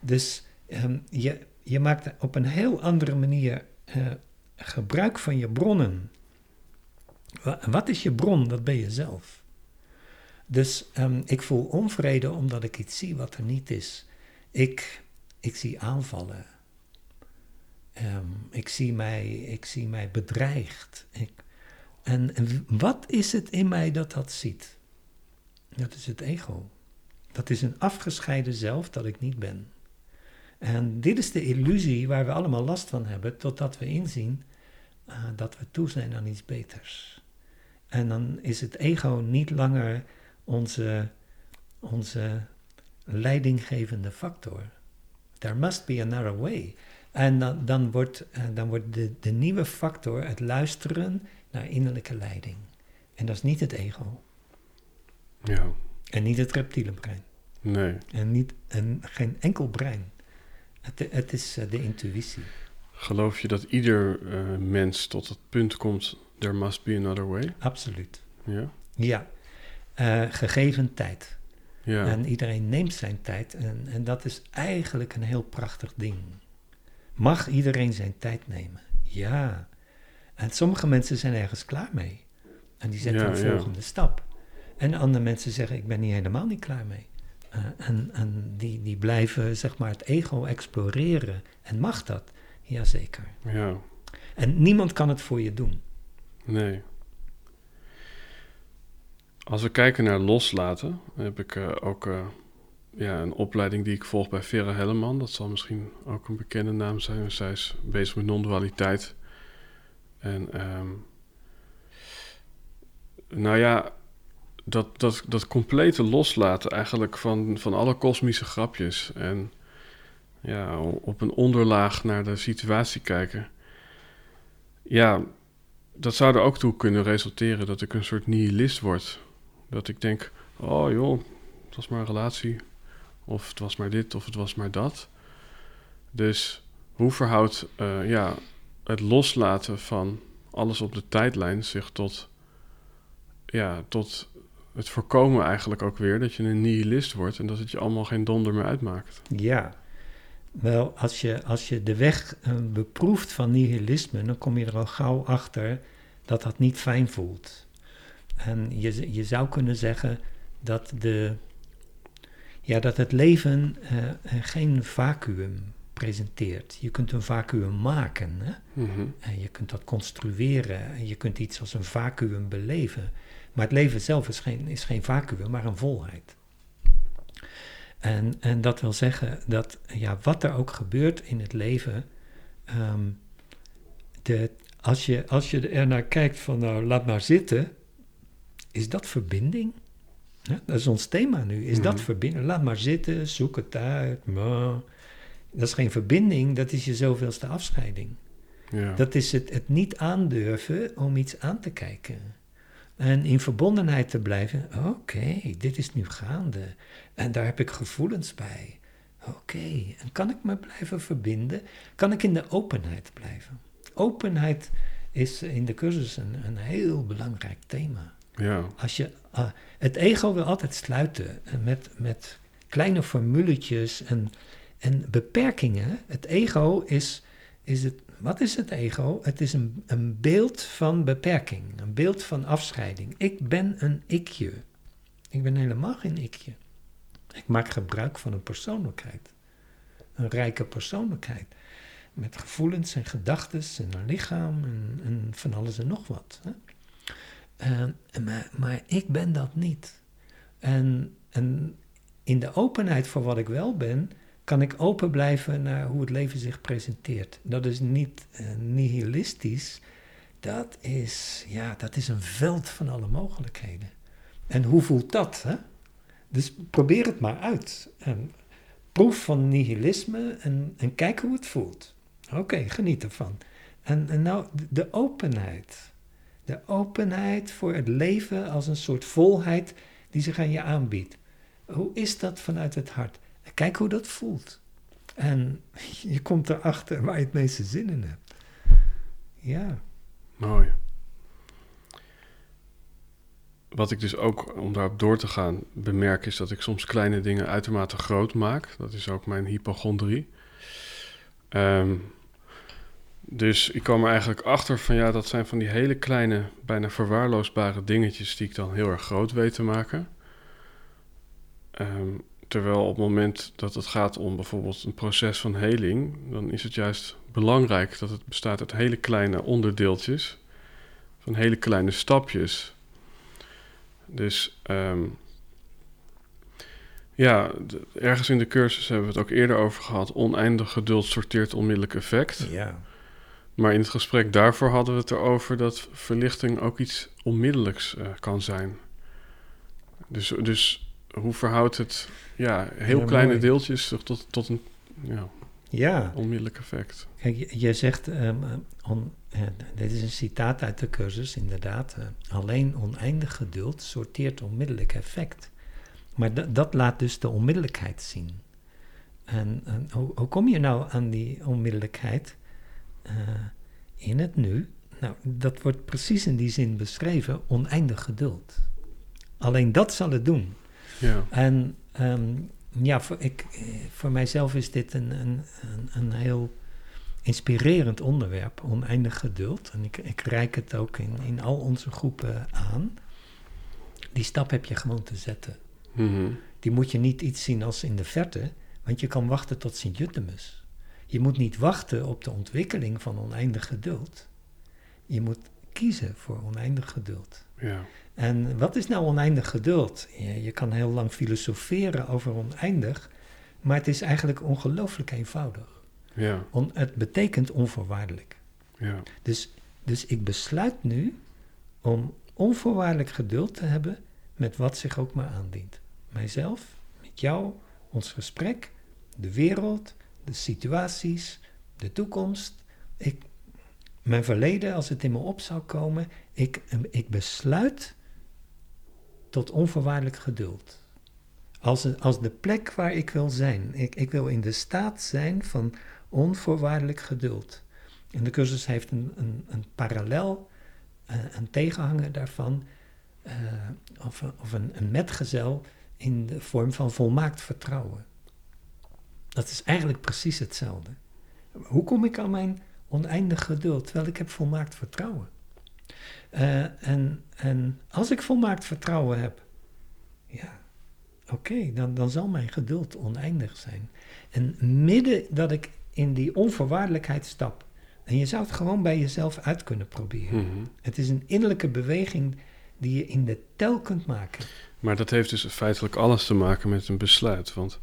Dus um, je, je maakt op een heel andere manier uh, gebruik van je bronnen. Wat is je bron? Dat ben je zelf. Dus um, ik voel onvrede omdat ik iets zie wat er niet is. Ik, ik zie aanvallen. Um, ik, zie mij, ik zie mij bedreigd. Ik, en wat is het in mij dat dat ziet? Dat is het ego. Dat is een afgescheiden zelf dat ik niet ben. En dit is de illusie waar we allemaal last van hebben, totdat we inzien uh, dat we toe zijn aan iets beters. En dan is het ego niet langer onze, onze leidinggevende factor. There must be another way. En dan, dan wordt, uh, dan wordt de, de nieuwe factor het luisteren naar innerlijke leiding. En dat is niet het ego. Ja. En niet het reptiele brein. Nee. En, niet, en geen enkel brein. Het, het is uh, de intuïtie. Geloof je dat ieder uh, mens tot het punt komt, there must be another way? Absoluut. Ja? Ja. Uh, gegeven tijd. Ja. En iedereen neemt zijn tijd. En, en dat is eigenlijk een heel prachtig ding. Mag iedereen zijn tijd nemen? Ja. En sommige mensen zijn ergens klaar mee. En die zetten Ja, een ja. volgende stap. En andere mensen zeggen, ik ben hier helemaal niet klaar mee. Uh, en en die, die blijven, zeg maar, het ego exploreren. En mag dat? Jazeker. Ja. En niemand kan het voor je doen. Nee. Als we kijken naar loslaten, heb ik uh, ook uh, ja, een opleiding die ik volg bij Vera Helleman. Dat zal misschien ook een bekende naam zijn. Zij is bezig met non-dualiteit. En um, nou ja, dat, dat, dat complete loslaten eigenlijk van, van alle kosmische grapjes. En ja, op een onderlaag naar de situatie kijken. Ja, dat zou er ook toe kunnen resulteren dat ik een soort nihilist word. Dat ik denk, oh joh, het was maar een relatie. Of het was maar dit, of het was maar dat. Dus hoe verhoudt uh, ja, het loslaten van alles op de tijdlijn zich tot, ja, tot het voorkomen eigenlijk ook weer dat je een nihilist wordt en dat het je allemaal geen donder meer uitmaakt. Ja, wel, als je, als je de weg uh, beproeft van nihilisme, dan kom je er al gauw achter dat dat niet fijn voelt. En je, je zou kunnen zeggen dat, de, ja, dat het leven uh, geen vacuüm presenteert. Je kunt een vacuüm maken. Hè? Mm-hmm. En je kunt dat construeren. En je kunt iets als een vacuüm beleven. Maar het leven zelf is geen, is geen vacuüm, maar een volheid. En, en dat wil zeggen dat ja, wat er ook gebeurt in het leven, um, de, als, je, als je er naar kijkt van nou laat maar zitten, is dat verbinding? Ja, dat is ons thema nu. Is dat verbinding? Laat maar zitten, zoek het uit. Maar dat is geen verbinding, dat is je zoveelste afscheiding. Ja. Dat is het, het niet aandurven om iets aan te kijken. En in verbondenheid te blijven. Oké, okay, dit is nu gaande. En daar heb ik gevoelens bij. Oké, okay. en kan ik me blijven verbinden? Kan ik in de openheid blijven? Openheid is in de cursus een, een heel belangrijk thema. Ja. Als je, uh, het ego wil altijd sluiten met, met kleine formuletjes en, en beperkingen. Het ego is, is het, wat is het ego? Het is een, een beeld van beperking, een beeld van afscheiding. Ik ben een ikje. Ik ben helemaal geen ikje. Ik maak gebruik van een persoonlijkheid. Een rijke persoonlijkheid. Met gevoelens en gedachten en een lichaam en, en, van alles en nog wat. Hè? Uh, maar, maar, ik ben dat niet. En, en in de openheid voor wat ik wel ben, kan ik open blijven naar hoe het leven zich presenteert. Dat is niet uh, nihilistisch. Dat is, ja, dat is een veld van alle mogelijkheden. En hoe voelt dat? Hè? Dus probeer het maar uit. En proef van nihilisme en, en kijk hoe het voelt. Oké, geniet ervan. En, en nou, de openheid. De openheid voor het leven als een soort volheid die zich aan je aanbiedt. Hoe is dat vanuit het hart? Kijk hoe dat voelt. En je komt erachter waar je het meeste zin in hebt. Ja. Mooi. Wat ik dus ook, om daarop door te gaan, bemerk is dat ik soms kleine dingen uitermate groot maak. Dat is ook mijn hypochondrie. Um, dus ik kwam er eigenlijk achter van ja, dat zijn van die hele kleine, bijna verwaarloosbare dingetjes die ik dan heel erg groot weet te maken. Um, terwijl op het moment dat het gaat om bijvoorbeeld een proces van heling, dan is het juist belangrijk dat het bestaat uit hele kleine onderdeeltjes, van hele kleine stapjes. Dus um, ja, ergens in de cursus hebben we het ook eerder over gehad. Oneindig geduld sorteert onmiddellijk effect. Ja. Maar in het gesprek daarvoor hadden we het erover dat verlichting ook iets onmiddellijks uh, kan zijn. Dus, dus hoe verhoudt het ja, heel Ja, kleine mooi. deeltjes tot, tot een ja, Ja, onmiddellijk effect? kijk, je, je zegt, ehm, eh, on, eh, dit is een citaat uit de cursus, inderdaad. eh, alleen oneindig geduld sorteert onmiddellijk effect. Maar da- dat laat dus de onmiddellijkheid zien. En, en hoe, hoe kom je nou aan die onmiddellijkheid in het nu? Nou, dat wordt precies in die zin beschreven, oneindig geduld. Alleen dat zal het doen. Ja, En ehm, ja, voor, ik, eh, voor mijzelf is dit een, een, een, een heel inspirerend onderwerp, oneindig geduld. En ik, ik reik het ook in, in al onze groepen aan. Die stap heb je gewoon te zetten. Mhm. Die moet je niet iets zien als in de verte, want je kan wachten tot Sint-Jutemus. Je moet niet wachten op de ontwikkeling van oneindig geduld. Je moet kiezen voor oneindig geduld. ja, En wat is nou oneindig geduld? Je, je kan heel lang filosoferen over oneindig, maar het is eigenlijk ongelooflijk eenvoudig. ja, On- het betekent onvoorwaardelijk. ja, Dus, dus ik besluit nu om onvoorwaardelijk geduld te hebben met wat zich ook maar aandient. Mijzelf, met jou, ons gesprek, de wereld, de situaties, de toekomst. Ik, mijn verleden, als het in me op zou komen, ik, ik besluit tot onvoorwaardelijk geduld. Als, als de plek waar ik wil zijn. Ik, ik wil in de staat zijn van onvoorwaardelijk geduld. En de cursus heeft een, een, een parallel, eh, een tegenhanger daarvan, eh, of, of een, een metgezel in de vorm van volmaakt vertrouwen. Dat is eigenlijk precies hetzelfde. Hoe kom ik aan mijn oneindig geduld? Terwijl ik heb volmaakt vertrouwen. Eh, en, en als ik volmaakt vertrouwen heb, ja, oké, dan, dan zal mijn geduld oneindig zijn. En midden dat ik in die onvoorwaardelijkheid stap, en je zou het gewoon bij jezelf uit kunnen proberen. mhm. Het is een innerlijke beweging die je in de tel kunt maken. Maar dat heeft dus feitelijk alles te maken met een besluit. Want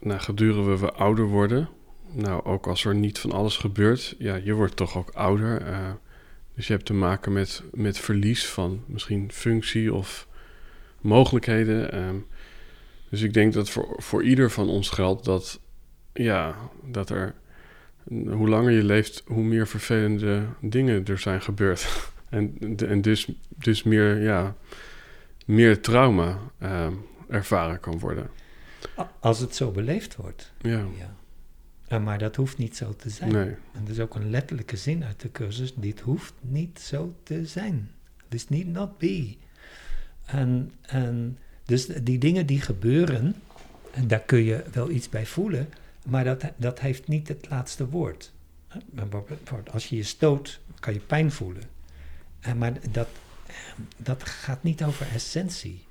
nou, gedurende we ouder worden, nou, ook als er niet van alles gebeurt, ja, je wordt toch ook ouder. eh, dus je hebt te maken met, met verlies van misschien functie of mogelijkheden. ehm. dus ik denk dat voor, voor ieder van ons geldt dat, ja, dat er, hoe langer je leeft, hoe meer vervelende dingen er zijn gebeurd. en, en dus, dus meer, ja, meer trauma ehm, ervaren kan worden. Als het zo beleefd wordt. Ja, Ja. Uh, maar dat hoeft niet zo te zijn. Nee. En er is ook een letterlijke zin uit de cursus: dit hoeft niet zo te zijn. This need not be. En, en dus die dingen die gebeuren, en daar kun je wel iets bij voelen, maar dat, dat heeft niet het laatste woord. Als je je stoot, kan je pijn voelen. Maar dat, dat gaat niet over essentie.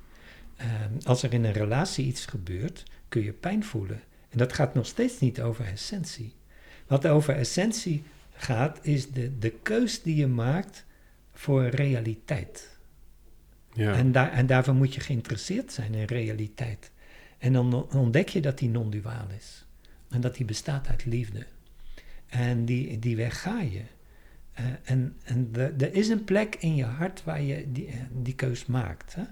Als er in een relatie iets gebeurt, kun je pijn voelen. En dat gaat nog steeds niet over essentie. Wat over essentie gaat, is de, de keus die je maakt voor realiteit. Ja. En, daar, en daarvoor moet je geïnteresseerd zijn in realiteit. En dan ontdek je dat die non-duaal is. En dat die bestaat uit liefde. En die, die weg ga je. Uh, en en er is een plek in je hart waar je die, die keus maakt. Hè?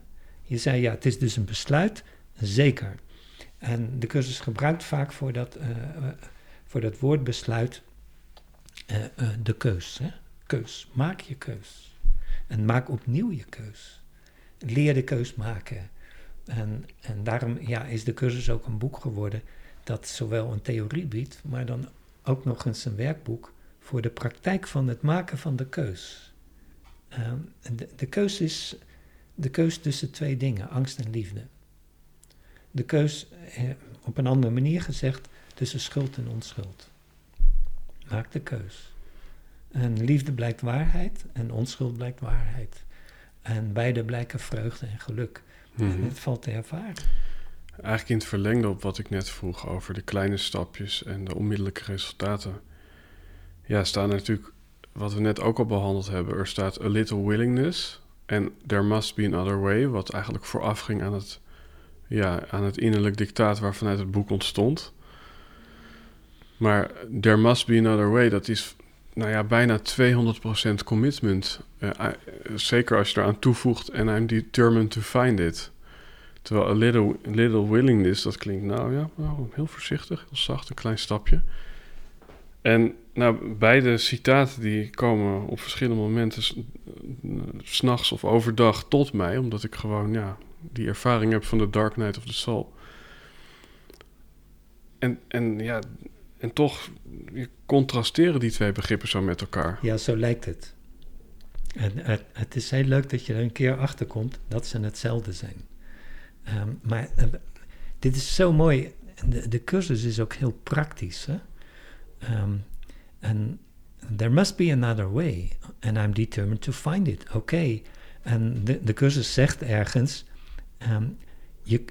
Je zei ja, het is dus een besluit. Zeker. En de cursus gebruikt vaak voor dat, uh, uh, voor dat woord besluit de keus. Hè? Keus. Maak je keus. En maak opnieuw je keus. Leer de keus maken. En, en daarom ja, is de cursus ook een boek geworden dat zowel een theorie biedt, maar dan ook nog eens een werkboek voor de praktijk van het maken van de keus. Uh, de, de, keus is de keus tussen twee dingen, angst en liefde. De keus, eh, op een andere manier gezegd, tussen schuld en onschuld. Maak de keus. En liefde blijkt waarheid en onschuld blijkt waarheid. En beide blijken vreugde en geluk. En het valt te ervaren. Eigenlijk in het verlengde op wat ik net vroeg over de kleine stapjes en de onmiddellijke resultaten. Ja, staan natuurlijk, wat we net ook al behandeld hebben, er staat a little willingness en there must be another way, wat eigenlijk vooraf ging aan het, ja, aan het innerlijk dictaat waarvanuit het boek ontstond. Maar there must be another way, dat is nou ja, bijna 200% commitment. Uh, zeker als je eraan toevoegt en I'm determined to find it. Terwijl a little, little willingness, dat klinkt nou ja, nou, heel voorzichtig, heel zacht, een klein stapje. En nou, beide citaten die komen op verschillende momenten, s'nachts of overdag, tot mij, omdat ik gewoon ja, die ervaring heb van de Dark Night of the Soul. En, en ja, en toch contrasteren die twee begrippen zo met elkaar. Ja, zo lijkt het. En het, het is heel leuk dat je er een keer achter komt dat ze hetzelfde zijn. Um, maar uh, dit is zo mooi. De, de, cursus is ook heel praktisch. Hè? En there must be another way. And I'm determined to find it. Oké. Okay. En de, de cursus zegt ergens: um, you,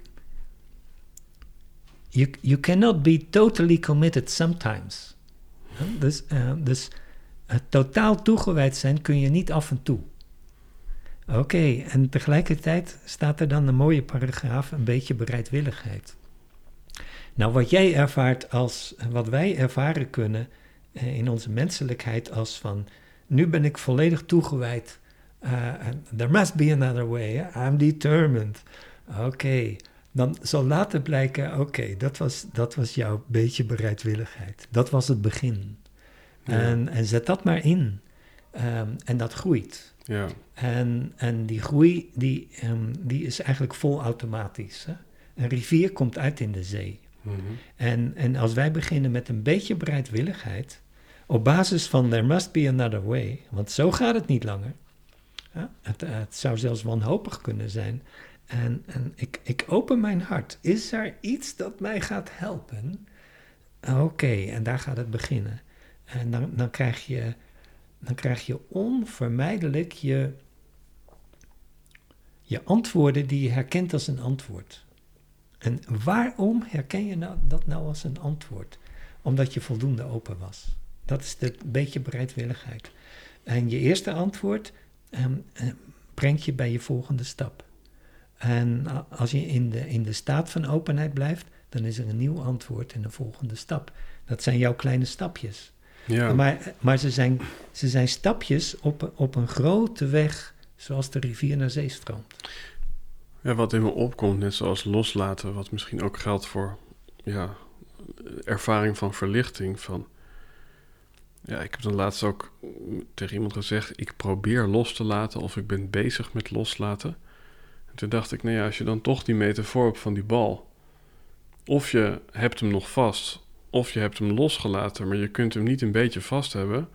you, you cannot be totally committed sometimes. Dus, uh, dus het totaal toegewijd zijn kun je niet af en toe. Oké, en tegelijkertijd staat er dan een mooie paragraaf, een beetje bereidwilligheid. Nou, wat jij ervaart als, wat wij ervaren kunnen uh, in onze menselijkheid als van, nu ben ik volledig toegewijd. Uh, there must be another way. I'm determined. Oké, dan zal later blijken, oké, dat, was, dat was jouw beetje bereidwilligheid. Dat was het begin. Ja. En, en, zet dat maar in. Um, en dat groeit. Ja. En, en die groei, die, um, die is eigenlijk vol automatisch. Hè? Een rivier komt uit in de zee. Mm-hmm. En, en als wij beginnen met een beetje bereidwilligheid, op basis van there must be another way, want zo gaat het niet langer. Ja? Het, het zou zelfs wanhopig kunnen zijn. En, en ik, ik open mijn hart. Is er iets dat mij gaat helpen? Oké, en daar gaat het beginnen. En dan, dan, krijg je, dan krijg je onvermijdelijk je, je antwoorden die je herkent als een antwoord. En waarom herken je nou, dat nou als een antwoord? Omdat je voldoende open was. Dat is de beetje bereidwilligheid. En je eerste antwoord um, brengt je bij je volgende stap. En als je in de, in de staat van openheid blijft, dan is er een nieuw antwoord en een volgende stap. Dat zijn jouw kleine stapjes. Ja. Maar, maar ze, zijn, ze zijn stapjes op, op een grote weg, zoals de rivier naar zee stroomt. Ja, wat in me opkomt, net zoals loslaten, wat misschien ook geldt voor ja, ervaring van verlichting. Van, ja, ik heb dan laatst ook tegen iemand gezegd: ik probeer los te laten of ik ben bezig met loslaten. En toen dacht ik, nou ja, als je dan toch die metafoor hebt van die bal, of je hebt hem nog vast, of je hebt hem losgelaten, maar je kunt hem niet een beetje vast hebben.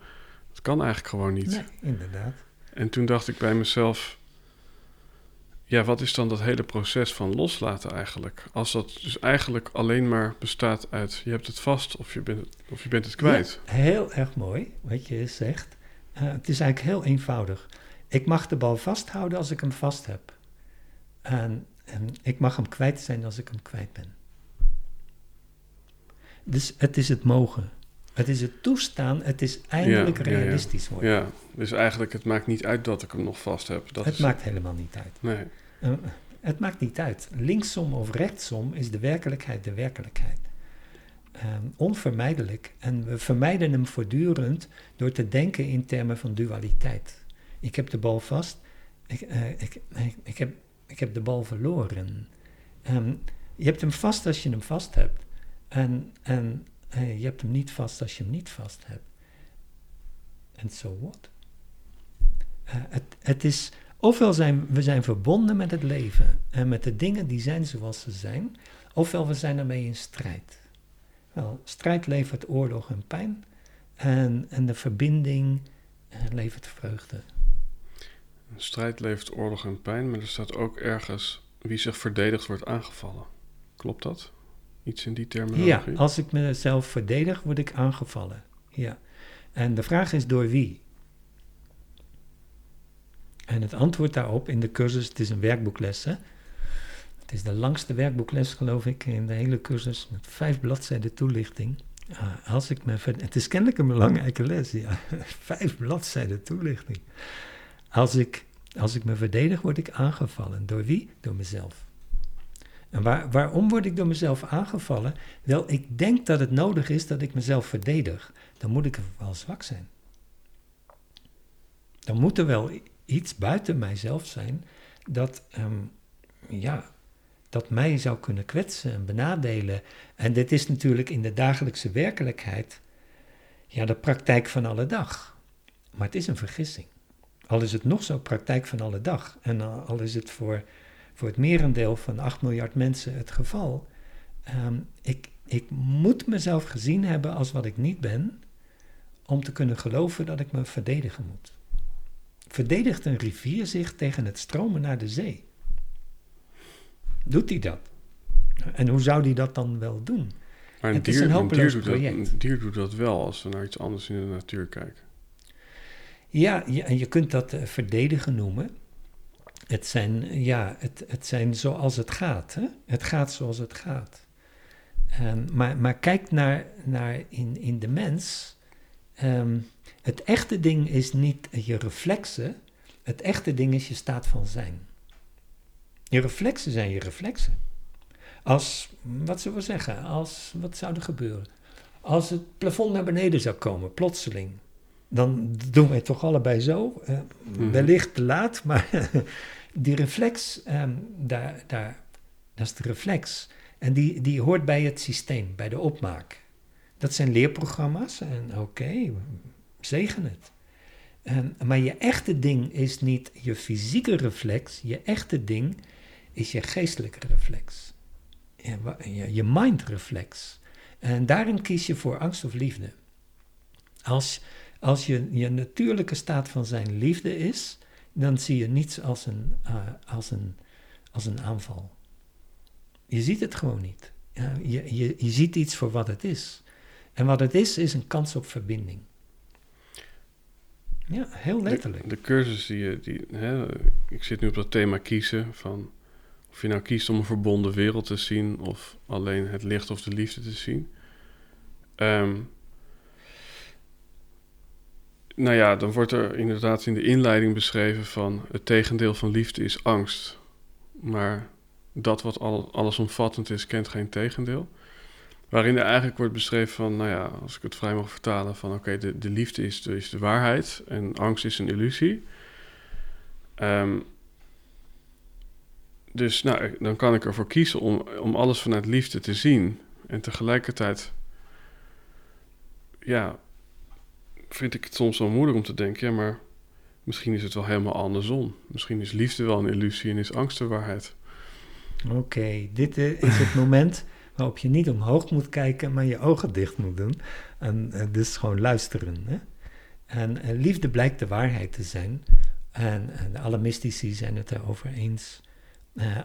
Dat kan eigenlijk gewoon niet. Nee, inderdaad. En toen dacht ik bij mezelf, ja, wat is dan dat hele proces van loslaten eigenlijk? Als dat dus eigenlijk alleen maar bestaat uit je hebt het vast of je bent, of je bent het kwijt. Ja, heel erg mooi wat je zegt. Uh, het is eigenlijk heel eenvoudig. Ik mag de bal vasthouden als ik hem vast heb. En, en ik mag hem kwijt zijn als ik hem kwijt ben. Dus het is het mogen. Het is het toestaan, het is eindelijk realistisch worden. Ja, dus eigenlijk het maakt niet uit dat ik hem nog vast heb. Dat het is... maakt helemaal niet uit. Nee. Uh, het maakt niet uit. Linksom of rechtsom is de werkelijkheid de werkelijkheid. Um, onvermijdelijk. En we vermijden hem voortdurend door te denken in termen van dualiteit. Ik heb de bal vast, ik, uh, ik, ik, ik, heb, ik heb de bal verloren. Um, je hebt hem vast als je hem vast hebt. En, en je hebt hem niet vast als je hem niet vast hebt. En so what? Uh, het, het is, ofwel zijn we zijn verbonden met het leven en met de dingen die zijn zoals ze zijn, ofwel we zijn ermee in strijd. Wel, strijd levert oorlog en pijn en, en de verbinding uh, levert vreugde. Strijd levert oorlog en pijn, maar er staat ook ergens wie zich verdedigt wordt aangevallen. Klopt dat? Iets in die terminologie? Ja, als ik mezelf verdedig, word ik aangevallen. Ja. En de vraag is door wie? En het antwoord daarop in de cursus, het is een werkboekles. Hè? Het is de langste werkboekles, geloof ik, in de hele cursus, met vijf bladzijden toelichting. Uh, als ik me het is kennelijk een belangrijke les, ja. vijf bladzijden toelichting. Als ik, als ik me verdedig, word ik aangevallen. Door wie? Door mezelf. En waar, waarom word ik door mezelf aangevallen? Wel, ik denk dat het nodig is dat ik mezelf verdedig. Dan moet ik wel zwak zijn. Dan moet er wel iets buiten mijzelf zijn dat, um, ja, dat mij zou kunnen kwetsen en benadelen. En dit is natuurlijk in de dagelijkse werkelijkheid ja, de praktijk van alle dag. Maar het is een vergissing. Al is het nog zo praktijk van alle dag. En al is het voor, voor het merendeel van 8 miljard mensen het geval. Um, ik, ik moet mezelf gezien hebben als wat ik niet ben, om te kunnen geloven dat ik me verdedigen moet. Verdedigt een rivier zich tegen het stromen naar de zee? Doet hij dat? En hoe zou hij dat dan wel doen? Maar een, het dier, is een dier doet dat, een dier doet dat wel als we naar iets anders in de natuur kijken. Ja, je, en je kunt dat uh, verdedigen noemen. Het zijn, ja, het, het zijn zoals het gaat. Hè? Het gaat zoals het gaat. Um, maar, maar kijk naar, naar in, in de mens. Um, het echte ding is niet je reflexen. Het echte ding is je staat van zijn. Je reflexen zijn je reflexen. Als, wat zullen we zeggen, als, wat zou er gebeuren? Als het plafond naar beneden zou komen, plotseling, dan doen wij toch allebei zo. Uh, mm-hmm. Wellicht te laat, maar die reflex, um, daar, daar, dat is de reflex. En die, die hoort bij het systeem, bij de opmaak. Dat zijn leerprogramma's en oké, okay, zegen het. Um, maar je echte ding is niet je fysieke reflex, je echte ding is je geestelijke reflex. Je, je mindreflex. En daarin kies je voor angst of liefde. Als, als je, je natuurlijke staat van zijn liefde is, dan zie je niets als een, uh, als een, als een aanval. Je ziet het gewoon niet. Uh, je, je, je ziet iets voor wat het is. En wat het is, is een kans op verbinding. Ja, heel letterlijk. De, de cursus die je, die, hè, ik zit nu op dat thema kiezen van of je nou kiest om een verbonden wereld te zien of alleen het licht of de liefde te zien. Um, nou ja, dan wordt er inderdaad in de inleiding beschreven van het tegendeel van liefde is angst. Maar dat wat al, allesomvattend is, kent geen tegendeel. Waarin er eigenlijk wordt beschreven van, nou ja, als ik het vrij mag vertalen, van oké, de, de liefde is de, de waarheid en angst is een illusie. Um, dus nou, dan kan ik ervoor kiezen om, om alles vanuit liefde te zien. En tegelijkertijd, ja, vind ik het soms wel moeilijk om te denken, ja, maar misschien is het wel helemaal andersom. Misschien is liefde wel een illusie en is angst de waarheid. Oké, okay, dit is het moment waarop je niet omhoog moet kijken, maar je ogen dicht moet doen. En uh, dus gewoon luisteren. Hè? En uh, liefde blijkt de waarheid te zijn. En, en alle mystici zijn het erover eens.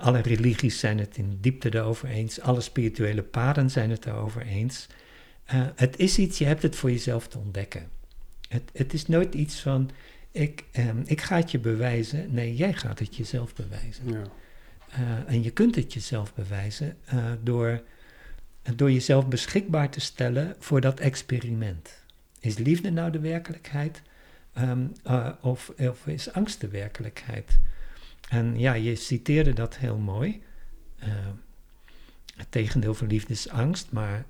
Alle religies zijn het in diepte erover eens. Alle spirituele paden zijn het erover eens. het is iets, je hebt het voor jezelf te ontdekken. Het, het is nooit iets van, ik, um, ik ga het je bewijzen. Nee, jij gaat het jezelf bewijzen. Ja. Uh, en je kunt het jezelf bewijzen uh, door, door jezelf beschikbaar te stellen voor dat experiment. Is liefde nou de werkelijkheid um, uh, of, of, is angst de werkelijkheid? En ja, je citeerde dat heel mooi. het tegendeel van liefde is angst, maar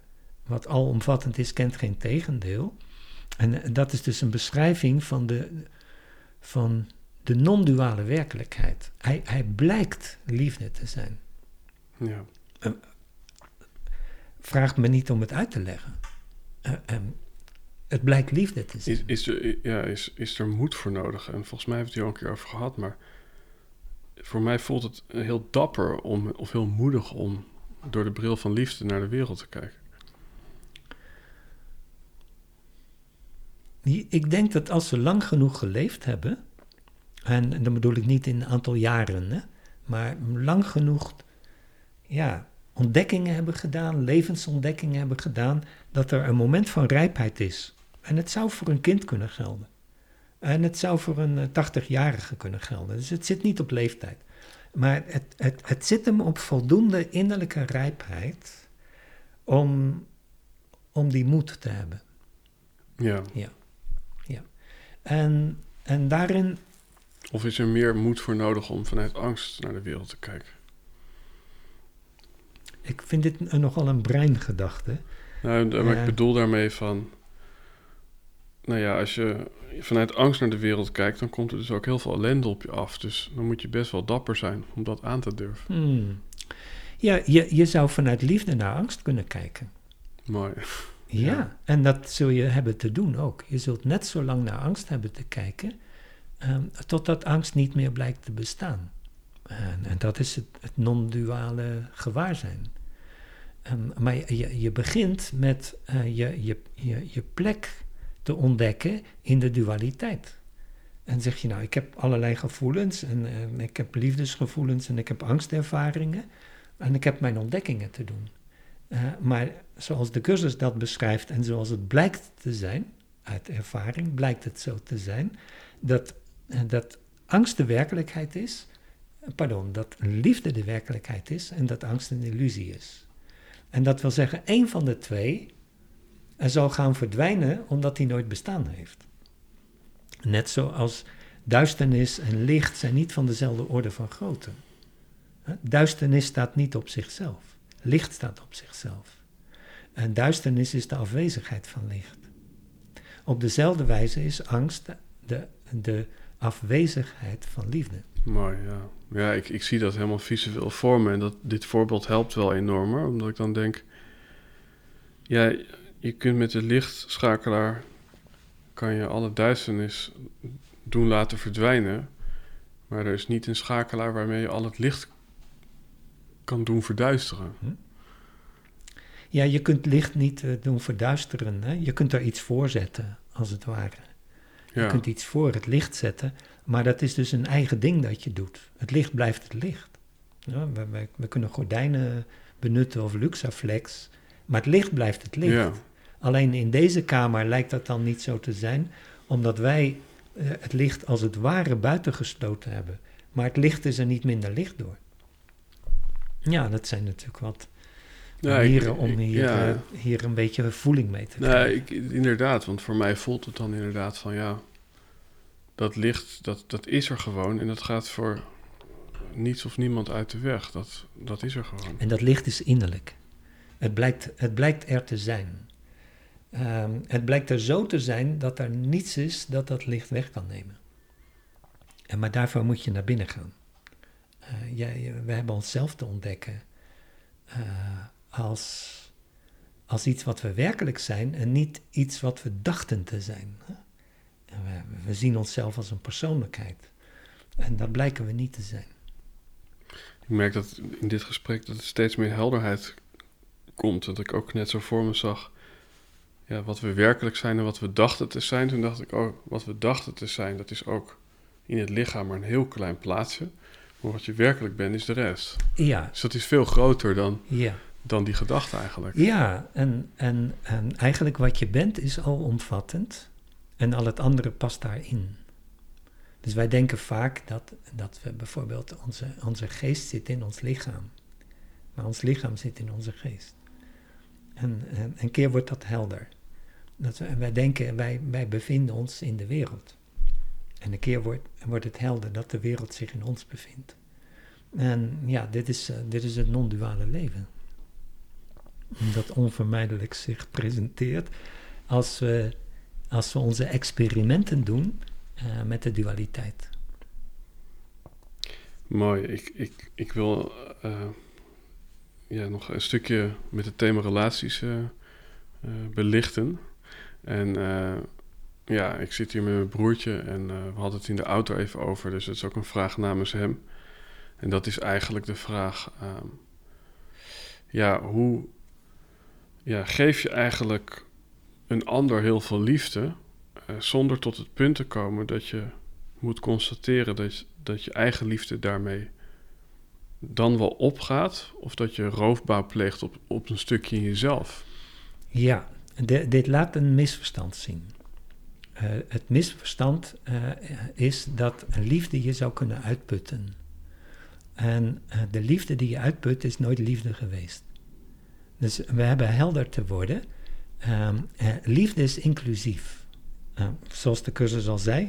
wat alomvattend is, kent geen tegendeel. En dat is dus een beschrijving van de, van de non-duale werkelijkheid. Hij, hij blijkt liefde te zijn. Ja. Uh, vraag me niet om het uit te leggen. Uh, um, het blijkt liefde te zijn. Is, is, er, ja, is, is er moed voor nodig? En volgens mij hebben we het hier al een keer over gehad, maar voor mij voelt het heel dapper om, of heel moedig om door de bril van liefde naar de wereld te kijken. Ik denk dat als ze lang genoeg geleefd hebben, en, en dan bedoel ik niet in een aantal jaren, hè, maar lang genoeg ja, ontdekkingen hebben gedaan, levensontdekkingen hebben gedaan, dat er een moment van rijpheid is. En het zou voor een kind kunnen gelden. En het zou voor een 80-jarige kunnen gelden. Dus het zit niet op leeftijd. Maar het, het, het zit hem op voldoende innerlijke rijpheid om, om die moed te hebben. Ja. Ja. ja. En, en daarin of is er meer moed voor nodig om vanuit angst naar de wereld te kijken? Ik vind dit nogal een breingedachte. Nou, maar ik bedoel daarmee van... Nou ja, als je vanuit angst naar de wereld kijkt... dan komt er dus ook heel veel ellende op je af. Dus dan moet je best wel dapper zijn om dat aan te durven. Hmm. Ja, je, je zou vanuit liefde naar angst kunnen kijken. Mooi. Ja, ja, en dat zul je hebben te doen ook. Je zult net zo lang naar angst hebben te kijken Um, totdat angst niet meer blijkt te bestaan. En, en dat is het, het non-duale gewaarzijn. Um, maar je, je, begint met uh, je, je, je, je plek te ontdekken in de dualiteit. En zeg je nou, ik heb allerlei gevoelens en uh, ik heb liefdesgevoelens en ik heb angstervaringen en ik heb mijn ontdekkingen te doen. Uh, maar zoals de cursus dat beschrijft en zoals het blijkt te zijn, uit ervaring blijkt het zo te zijn, dat dat angst de werkelijkheid is, pardon, dat liefde de werkelijkheid is en dat angst een illusie is. En dat wil zeggen, één van de twee zal gaan verdwijnen omdat die nooit bestaan heeft. Net zoals duisternis en licht zijn niet van dezelfde orde van grootte. Duisternis staat niet op zichzelf. Licht staat op zichzelf. En duisternis is de afwezigheid van licht. Op dezelfde wijze is angst de, de afwezigheid van liefde. Mooi, ja. Ja, ik, ik zie dat helemaal visueel voor me. En dat, dit voorbeeld helpt wel enorm, omdat ik dan denk... Ja, je kunt met de lichtschakelaar... kan je alle duisternis doen laten verdwijnen... maar er is niet een schakelaar waarmee je al het licht kan doen verduisteren. Hm? Ja, je kunt licht niet uh, doen verduisteren. Hè? Je kunt er iets voor zetten, als het ware. Je kunt iets voor het licht zetten, maar dat is dus een eigen ding dat je doet. Het licht blijft het licht. Ja, we, we, kunnen gordijnen benutten of Luxaflex, maar het licht blijft het licht. Alleen in deze kamer lijkt dat dan niet zo te zijn, omdat wij eh, het licht als het ware buitengesloten hebben. Maar het licht is er niet minder licht door. Ja, dat zijn natuurlijk wat ja, manieren om hier, ja. uh, hier een beetje voeling mee te krijgen. ik, inderdaad, want voor mij voelt het dan inderdaad van ja, dat licht, dat, dat is er gewoon en dat gaat voor niets of niemand uit de weg. Dat, dat is er gewoon. En dat licht is innerlijk. Het blijkt, het blijkt er te zijn. Um, het blijkt er zo te zijn dat er niets is dat dat licht weg kan nemen. En maar daarvoor moet je naar binnen gaan. Uh, jij, we hebben onszelf te ontdekken. Uh, als, als iets wat we werkelijk zijn en niet iets wat we dachten te zijn. We, we, zien onszelf als een persoonlijkheid. En dat blijken we niet te zijn. Ik merk dat in dit gesprek dat er steeds meer helderheid komt. Dat ik ook net zo voor me zag ja, wat we werkelijk zijn en wat we dachten te zijn. Toen dacht ik, oh, wat we dachten te zijn, dat is ook in het lichaam maar een heel klein plaatsje. Maar wat je werkelijk bent, is de rest. Ja. Dus dat is veel groter dan, Ja. dan die gedachte eigenlijk. Ja, en, en, en eigenlijk wat je bent is alomvattend en al het andere past daarin. Dus wij denken vaak dat, dat we bijvoorbeeld onze, onze geest zit in ons lichaam. Maar ons lichaam zit in onze geest. En, en een keer wordt dat helder. Dat we, en wij denken, wij, wij bevinden ons in de wereld. En een keer wordt, wordt het helder dat de wereld zich in ons bevindt. En ja, dit is, eh, dit is het non-duale leven dat onvermijdelijk zich presenteert als we, als we onze experimenten doen eh, met de dualiteit. Mooi. Ik, ik, ik wil eh, ja, nog een stukje met het thema relaties belichten. En ja, ik zit hier met mijn broertje en eh, we hadden het in de auto even over. Dus het is ook een vraag namens hem. En dat is eigenlijk de vraag: ehm, ja, hoe ja, geef je eigenlijk een ander heel veel liefde eh, zonder tot het punt te komen dat je moet constateren dat dat je eigen liefde daarmee dan wel opgaat, of dat je roofbouw pleegt op, op een stukje in jezelf. Ja, dit laat een misverstand zien. Eh, het misverstand eh, is dat liefde je zou kunnen uitputten. En eh, de liefde die je uitput is nooit liefde geweest. Dus we hebben helder te worden. Ehm, eh, liefde is inclusief. Zoals de cursus al zei,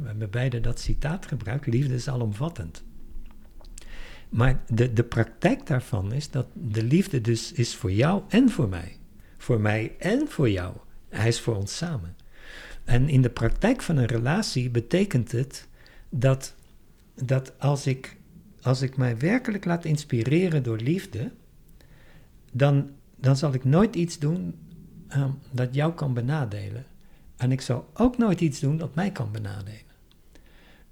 we hebben beide dat citaat gebruikt. Liefde is alomvattend. Maar de, de praktijk daarvan is dat de liefde dus is voor jou en voor mij. Voor mij en voor jou. Hij is voor ons samen. En in de praktijk van een relatie betekent het dat, dat als, ik, als ik mij werkelijk laat inspireren door liefde, dan, dan zal ik nooit iets doen ehm, dat jou kan benadelen. En ik zal ook nooit iets doen dat mij kan benadelen.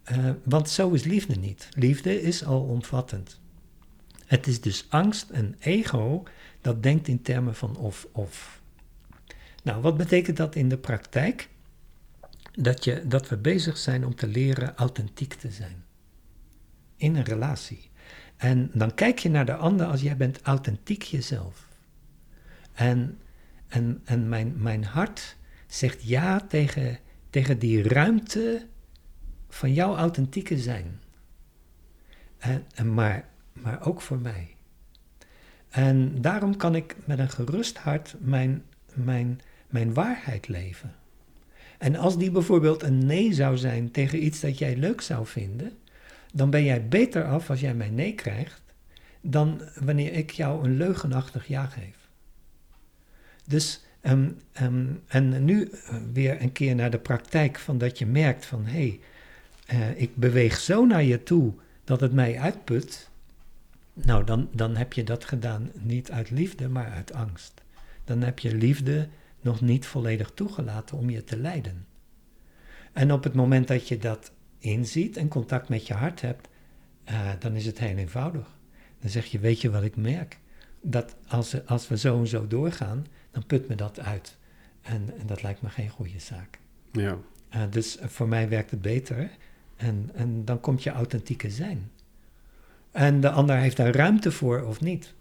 Eh, want zo is liefde niet. Liefde is al omvattend. Het is dus angst en ego dat denkt in termen van of-of. Nou, wat betekent dat in de praktijk? Dat, je, dat we bezig zijn om te leren authentiek te zijn. In een relatie. En dan kijk je naar de ander als jij bent authentiek jezelf. En, en, en mijn, mijn hart zegt ja tegen, tegen die ruimte van jouw authentieke zijn. En, en maar, maar ook voor mij. En daarom kan ik met een gerust hart mijn, mijn, mijn waarheid leven. En als die bijvoorbeeld een nee zou zijn tegen iets dat jij leuk zou vinden, dan ben jij beter af als jij mij nee krijgt, dan wanneer ik jou een leugenachtig ja geef. Dus, ehm, en nu uh, weer een keer naar de praktijk van dat je merkt van, hé, hey, uh, ik beweeg zo naar je toe dat het mij uitput. Nou, dan, dan heb je dat gedaan niet uit liefde, maar uit angst. Dan heb je liefde nog niet volledig toegelaten om je te leiden. En op het moment dat je dat inziet en contact met je hart hebt, uh, dan is het heel eenvoudig. Dan zeg je, weet je wat ik merk? Dat als, als we zo en zo doorgaan, dan put me dat uit. En, en dat lijkt me geen goede zaak. Ja. Uh, dus voor mij werkt het beter. En, en dan komt je authentieke zijn. En de ander heeft daar ruimte voor of niet.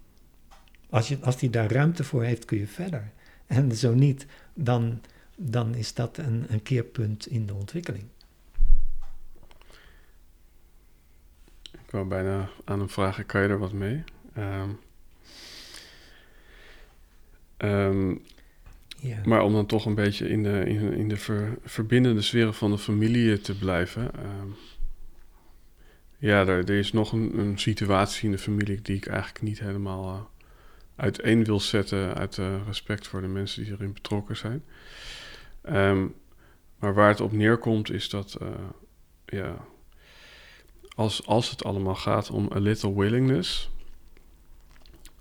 Als, je, als die daar ruimte voor heeft, kun je verder. En zo niet, dan, dan is dat een, een keerpunt in de ontwikkeling. Ik wou bijna aan hem vragen, kan je er wat mee? Um, um, ja. Maar om dan toch een beetje in de, in, in de ver, verbindende sferen van de familie te blijven. Um, ja, er, er, is nog een, een, situatie in de familie die ik eigenlijk niet helemaal uh, uiteen wil zetten uit uh, respect voor de mensen die erin betrokken zijn. Um, maar waar het op neerkomt is dat, uh, ja, als, als het allemaal gaat om a little willingness,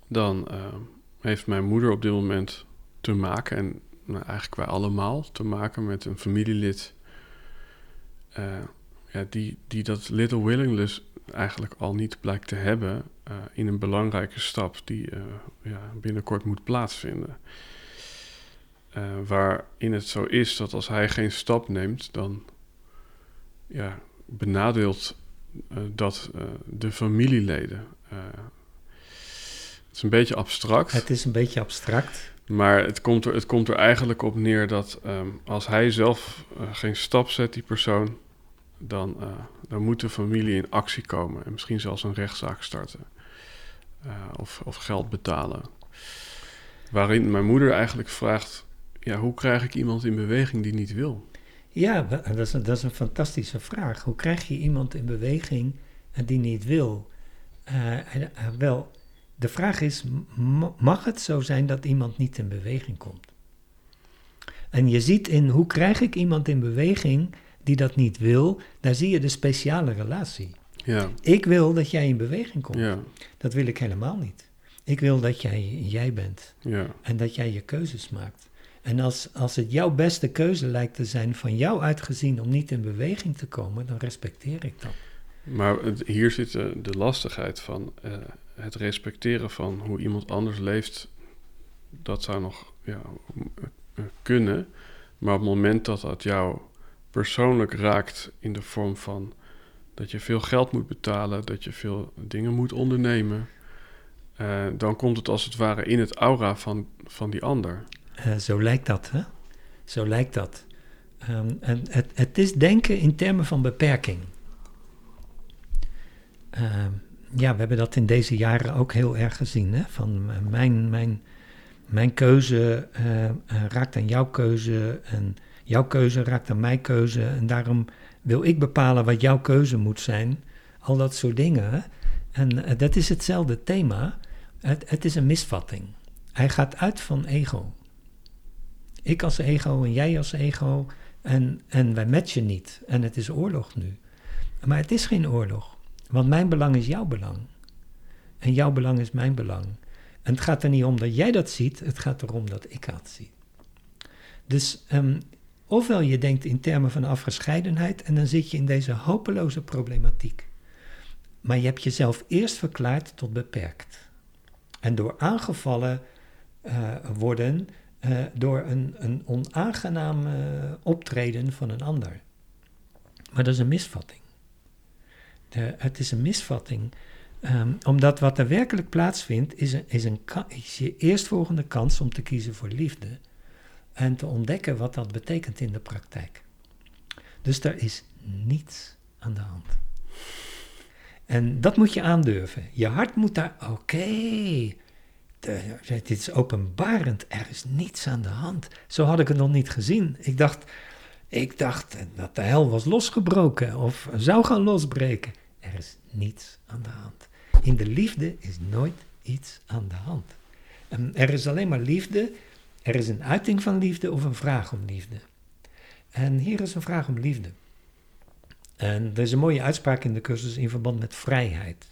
dan uh, heeft mijn moeder op dit moment te maken, en nou, eigenlijk wij allemaal, te maken met een familielid uh, ja, die, die dat little willingness eigenlijk al niet blijkt te hebben eh, in een belangrijke stap die eh, ja, binnenkort moet plaatsvinden. Uh, waarin het zo is dat als hij geen stap neemt, dan ja, benadeelt dat de familieleden. het is een beetje abstract. Het is een beetje abstract. Maar het komt er, het komt er eigenlijk op neer dat ehm, als hij zelf geen stap zet, die persoon, dan, uh, dan moet de familie in actie komen en misschien zelfs een rechtszaak starten uh, of, of geld betalen. Waarin mijn moeder eigenlijk vraagt: ja, hoe krijg ik iemand in beweging die niet wil? Ja, dat is, een, dat is een fantastische vraag. Hoe krijg je iemand in beweging die niet wil? Wel, de vraag is: mag het zo zijn dat iemand niet in beweging komt? En je ziet in hoe krijg ik iemand in beweging die dat niet wil, daar zie je de speciale relatie. Ja. Ik wil dat jij in beweging komt. Ja. Dat wil ik helemaal niet. Ik wil dat jij jij bent. Ja. En dat jij je keuzes maakt. En als, als het jouw beste keuze lijkt te zijn van jou uitgezien om niet in beweging te komen, dan respecteer ik dat. Maar hier zit de, de lastigheid van uh, het respecteren van hoe iemand anders leeft. Dat zou nog ja, kunnen. Maar op het moment dat dat jou persoonlijk raakt in de vorm van dat je veel geld moet betalen, dat je veel dingen moet ondernemen, uh, dan komt het als het ware in het aura van, van die ander. Uh, zo lijkt dat, hè? Zo lijkt dat. Um, en het, het is denken in termen van beperking. Uh, ja, we hebben dat in deze jaren ook heel erg gezien. Hè? Van mijn, mijn, mijn keuze raakt aan jouw keuze. En Jouw keuze raakt aan mijn keuze en daarom wil ik bepalen wat jouw keuze moet zijn. Al dat soort dingen. En uh, dat is hetzelfde thema. Het, het is een misvatting. Hij gaat uit van ego. Ik als ego en jij als ego. En, en wij matchen niet. En het is oorlog nu. Maar het is geen oorlog. Want mijn belang is jouw belang. En jouw belang is mijn belang. En het gaat er niet om dat jij dat ziet, het gaat erom dat ik dat zie. Dus um, Ofwel je denkt in termen van afgescheidenheid en dan zit je in deze hopeloze problematiek. Maar je hebt jezelf eerst verklaard tot beperkt. En door aangevallen uh, worden uh, door een, een onaangenaam optreden van een ander. Maar dat is een misvatting. Het is een misvatting. Um, omdat wat er werkelijk plaatsvindt, is, een, is, een, is je eerstvolgende kans om te kiezen voor liefde en te ontdekken wat dat betekent in de praktijk. Dus er is niets aan de hand. En dat moet je aandurven. Je hart moet daar, oké, okay, dit is openbarend, er is niets aan de hand. Zo had ik het nog niet gezien. Ik dacht, ik dacht dat de hel was losgebroken of zou gaan losbreken. Er is niets aan de hand. In de liefde is nooit iets aan de hand. Er is alleen maar liefde er is een uiting van liefde of een vraag om liefde. En hier is een vraag om liefde. En er is een mooie uitspraak in de cursus in verband met vrijheid.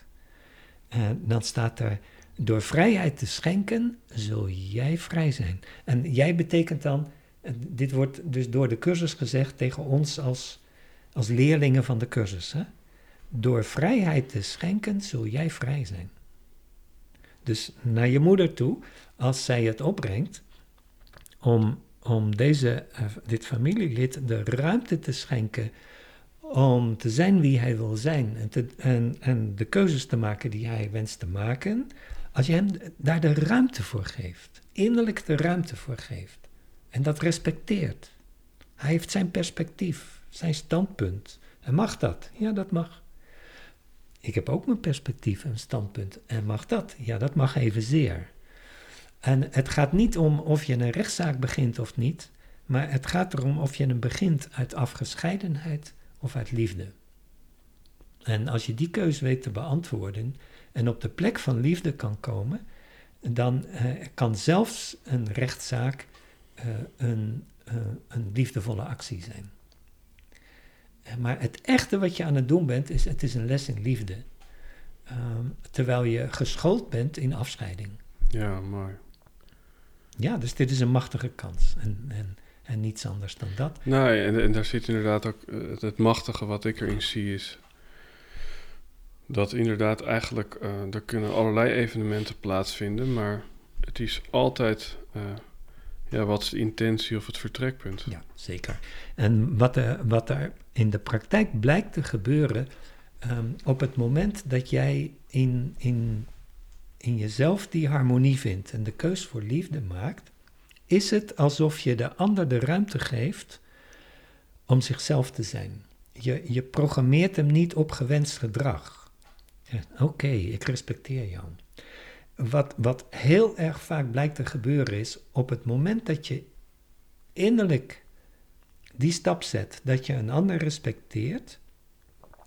En dan staat er, door vrijheid te schenken zul jij vrij zijn. En jij betekent dan, dit wordt dus door de cursus gezegd tegen ons als, als leerlingen van de cursus. Hè? Door vrijheid te schenken zul jij vrij zijn. Dus naar je moeder toe, als zij het opbrengt, om, om deze, uh, dit familielid de ruimte te schenken om te zijn wie hij wil zijn en, te, en, en de keuzes te maken die hij wenst te maken, als je hem daar de ruimte voor geeft, innerlijk de ruimte voor geeft en dat respecteert. Hij heeft zijn perspectief, zijn standpunt. En mag dat? Ja, dat mag. Ik heb ook mijn perspectief en standpunt. En mag dat? Ja, dat mag evenzeer. En het gaat niet om of je een rechtszaak begint of niet, maar het gaat erom of je hem begint uit afgescheidenheid of uit liefde. En als je die keuze weet te beantwoorden en op de plek van liefde kan komen, dan uh, kan zelfs een rechtszaak uh, een, uh, een liefdevolle actie zijn. Maar het echte wat je aan het doen bent, is het is een les in liefde. Um, terwijl je geschoold bent in afscheiding. Ja, mooi. Ja, dus dit is een machtige kans. En, en, en niets anders dan dat. Nee, en, en daar zit inderdaad ook uh, het machtige wat ik erin zie is dat inderdaad eigenlijk, uh, er kunnen allerlei evenementen plaatsvinden, maar het is altijd, uh, ja, wat is de intentie of het vertrekpunt? Ja, zeker. En wat er, wat er in de praktijk blijkt te gebeuren, um, op het moment dat jij in, in, in jezelf die harmonie vindt en de keus voor liefde maakt, is het alsof je de ander de ruimte geeft om zichzelf te zijn. Je, je programmeert hem niet op gewenst gedrag. Oké, ik respecteer jou. Wat, wat heel erg vaak blijkt te gebeuren is, op het moment dat je innerlijk die stap zet, dat je een ander respecteert,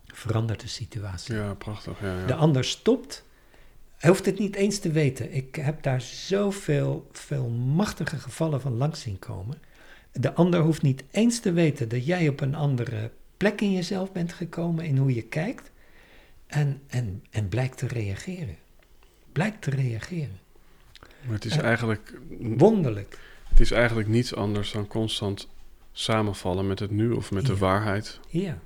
verandert de situatie. Ja, prachtig. Ja, ja. De ander stopt. Hij hoeft het niet eens te weten. Ik heb daar zoveel veel machtige gevallen van langs zien komen. De ander hoeft niet eens te weten dat jij op een andere plek in jezelf bent gekomen, in hoe je kijkt. En, en, en blijkt te reageren. Blijkt te reageren. Maar het is eigenlijk. Wonderlijk. Het is eigenlijk niets anders dan constant samenvallen met het nu of met de waarheid. Ja.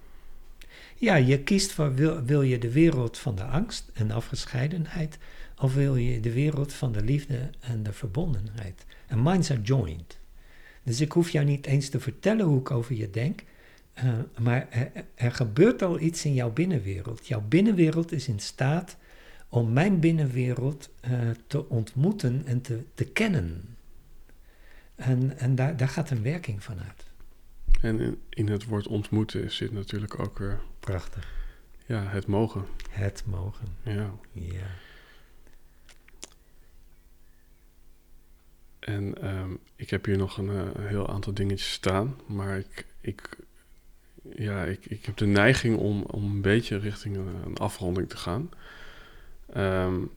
Ja, je kiest voor wil, wil je de wereld van de angst en de afgescheidenheid, of wil je de wereld van de liefde en de verbondenheid. En minds are joined. Dus ik hoef jou niet eens te vertellen hoe ik over je denk, uh, maar er, gebeurt al iets in jouw binnenwereld. Jouw binnenwereld is in staat om mijn binnenwereld uh, te ontmoeten en te, te kennen. En, en daar, daar gaat een werking van uit. En in, het woord ontmoeten zit natuurlijk ook weer... Prachtig. Ja, het mogen. Het mogen. Ja. Ja. En um, ik heb hier nog een, uh, heel aantal dingetjes staan, maar ik, ik, ja, ik, ik heb de neiging om, om een beetje richting een, een afronding te gaan. Um,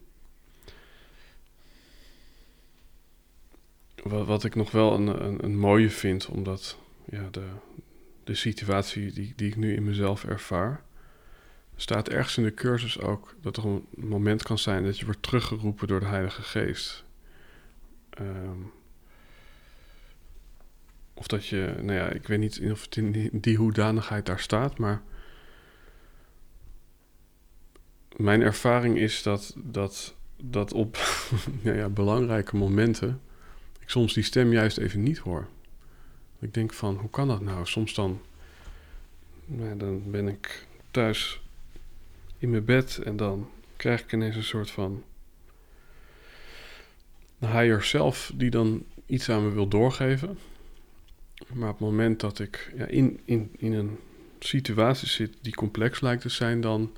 wat, wat ik nog wel een, een, een mooie vind, omdat ja, de, de situatie die, die ik nu in mezelf ervaar. staat ergens in de cursus ook dat er een moment kan zijn dat je wordt teruggeroepen door de Heilige Geest. Um, of dat je, nou ja, ik weet niet of het in die, die hoedanigheid daar staat, maar mijn ervaring is dat, dat, dat op nou ja, belangrijke momenten ik soms die stem juist even niet hoor. Ik denk van, hoe kan dat nou? Soms dan, nou, dan ben ik thuis in mijn bed en dan krijg ik ineens een soort van higher self die dan iets aan me wil doorgeven. Maar op het moment dat ik ja, in, in, in een situatie zit die complex lijkt te zijn, dan,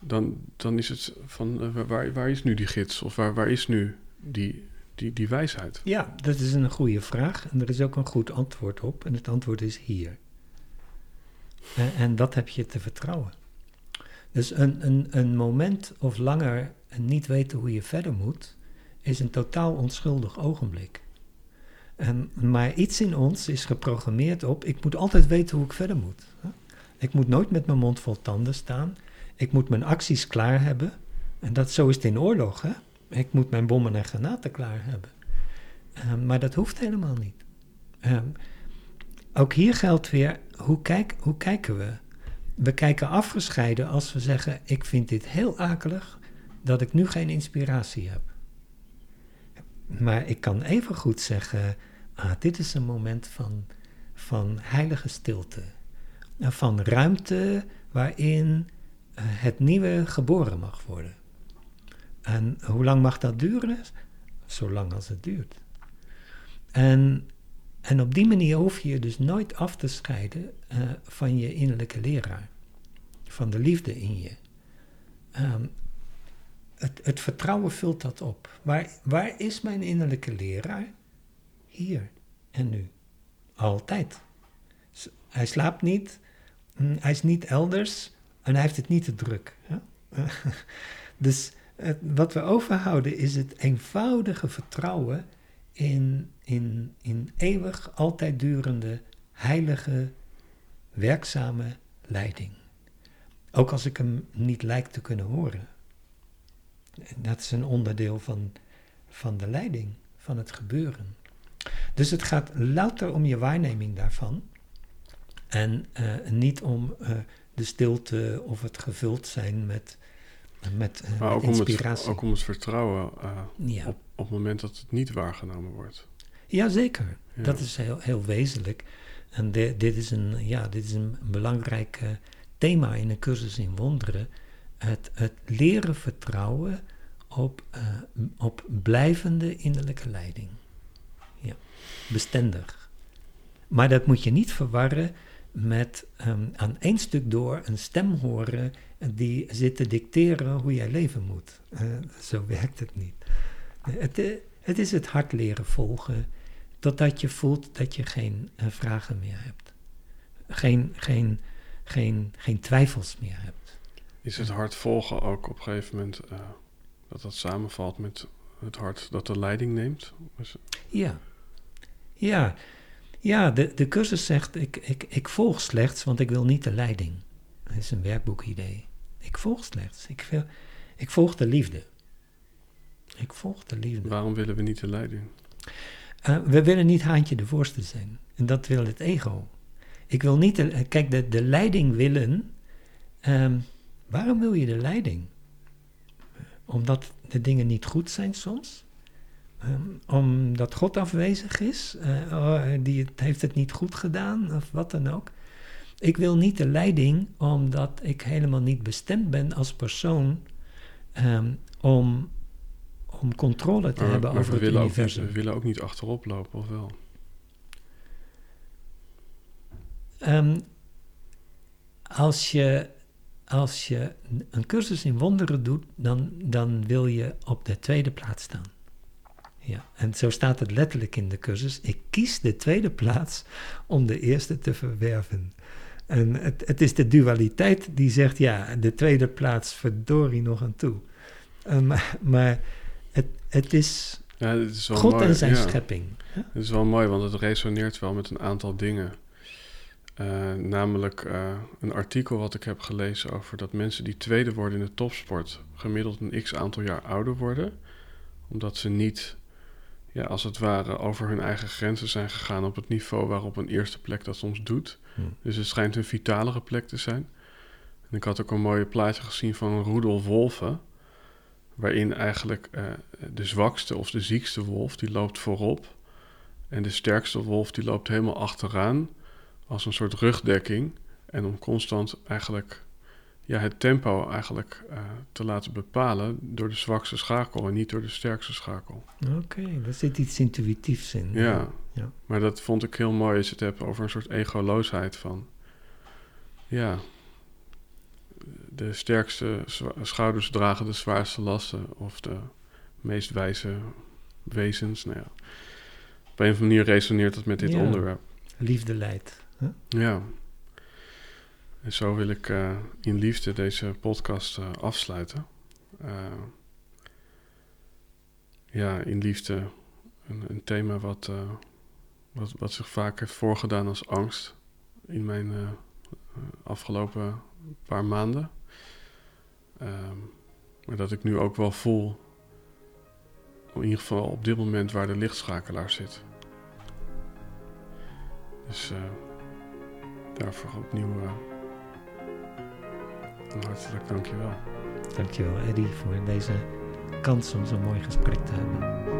dan, dan is het van uh, waar, waar is nu die gids? Of waar, waar is nu die, die, die wijsheid? Ja, dat is een goede vraag en er is ook een goed antwoord op. En het antwoord is hier. En, en dat heb je te vertrouwen. Dus een, een, een moment of langer niet weten hoe je verder moet, is een totaal onschuldig ogenblik. En, maar iets in ons is geprogrammeerd op, ik moet altijd weten hoe ik verder moet. Ik moet nooit met mijn mond vol tanden staan. Ik moet mijn acties klaar hebben. En dat, zo is het in oorlog. Hè? Ik moet mijn bommen en granaten klaar hebben. Um, maar dat hoeft helemaal niet. Um, ook hier geldt weer, hoe, kijk, hoe kijken we? We kijken afgescheiden als we zeggen, ik vind dit heel akelig dat ik nu geen inspiratie heb. Maar ik kan even goed zeggen, ah, dit is een moment van, van heilige stilte. Van ruimte waarin uh, het nieuwe geboren mag worden. En hoe lang mag dat duren? Zolang als het duurt. En, en op die manier hoef je je dus nooit af te scheiden uh, van je innerlijke leraar. Van de liefde in je. Um, het, het, vertrouwen vult dat op. Waar, waar is mijn innerlijke leraar? Hier en nu. Altijd. Hij slaapt niet, hm, hij is niet elders en hij heeft het niet te druk. dus wat we overhouden is het eenvoudige vertrouwen in, in, in eeuwig, altijd durende, heilige, werkzame leiding. Ook als ik hem niet lijk te kunnen horen. Dat is een onderdeel van, van de leiding, van het gebeuren. Dus het gaat louter om je waarneming daarvan. En uh, niet om uh, de stilte of het gevuld zijn met, met, uh, Maar met ook om, het, inspiratie. ook om het vertrouwen eh, ja. op, op het moment dat het niet waargenomen wordt. Jazeker, Ja. dat is heel, heel wezenlijk. En di- dit, is een, ja, dit is een belangrijk eh, thema in een cursus in wonderen. Het, het leren vertrouwen op, op blijvende innerlijke leiding. Ja, bestendig. Maar dat moet je niet verwarren met ehm, aan één stuk door een stem horen die zit te dicteren hoe jij leven moet. Eh, zo werkt het niet. Het, eh, het is het hart leren volgen totdat je voelt dat je geen eh, vragen meer hebt. Geen, geen, geen, geen twijfels meer hebt. Is het hart volgen ook op een gegeven moment eh, dat dat samenvalt met het hart dat de leiding neemt? Ja, ja, ja de, de cursus zegt, ik, ik, ik volg slechts, want ik wil niet de leiding. Dat is een werkboekidee. Ik volg slechts. Ik, wil, ik volg de liefde. Ik volg de liefde. waarom willen we niet de leiding? Eh, we willen niet haantje de voorste zijn. En dat wil het ego. Ik wil niet... De, kijk, de, de leiding willen... ehm, waarom wil je de leiding? Omdat de dingen niet goed zijn soms? Ehm, omdat God afwezig is? Eh, oh, die het, heeft het niet goed gedaan? Of wat dan ook? Ik wil niet de leiding omdat ik helemaal niet bestemd ben als persoon... ehm, om, om controle te Maar, hebben maar over het ook universum. we willen ook niet achterop lopen, of wel? Ehm, als, je, als je een cursus in wonderen doet, dan, dan wil je op de tweede plaats staan. Ja, en zo staat het letterlijk in de cursus. Ik kies de tweede plaats om de eerste te verwerven. En het, het is de dualiteit die zegt, ja, de tweede plaats verdorie nog aan toe. Eh, maar maar het, het is Ja, het is wel God mooi. en zijn ja. schepping. Het is wel mooi, want het resoneert wel met een aantal dingen. Eh, namelijk eh, een artikel wat ik heb gelezen over dat mensen die tweede worden in de topsport gemiddeld een x aantal jaar ouder worden. Omdat ze niet, ja, als het ware, over hun eigen grenzen zijn gegaan op het niveau waarop een eerste plek dat soms doet. Hm. Dus het schijnt een vitalere plek te zijn. En ik had ook een mooie plaatje gezien van een roedel wolven. Waarin eigenlijk eh, de zwakste of de ziekste wolf, die loopt voorop. En de sterkste wolf, die loopt helemaal achteraan. Als een soort rugdekking. En om constant eigenlijk ja, het tempo eigenlijk eh, te laten bepalen door de zwakste schakel en niet door de sterkste schakel. Oké, daar zit iets intuïtiefs in. Ja, Ja. maar dat vond ik heel mooi als je het hebt over een soort egoloosheid van... Ja, de sterkste schouders dragen de zwaarste lasten of de meest wijze wezens. Nou ja, op een of andere manier resoneert dat met dit Ja. onderwerp. Liefde leidt. hè? Ja. En zo wil ik eh, in liefde deze podcast eh, afsluiten. Eh, ja, in liefde een, een thema wat, wat, wat zich vaak heeft voorgedaan als angst in mijn afgelopen paar maanden. Ehm, maar dat ik nu ook wel voel, in ieder geval op dit moment waar de lichtschakelaar zit. Dus daarvoor opnieuw hartelijk dankjewel. Dankjewel Eddie voor deze kans om zo'n mooi gesprek te hebben.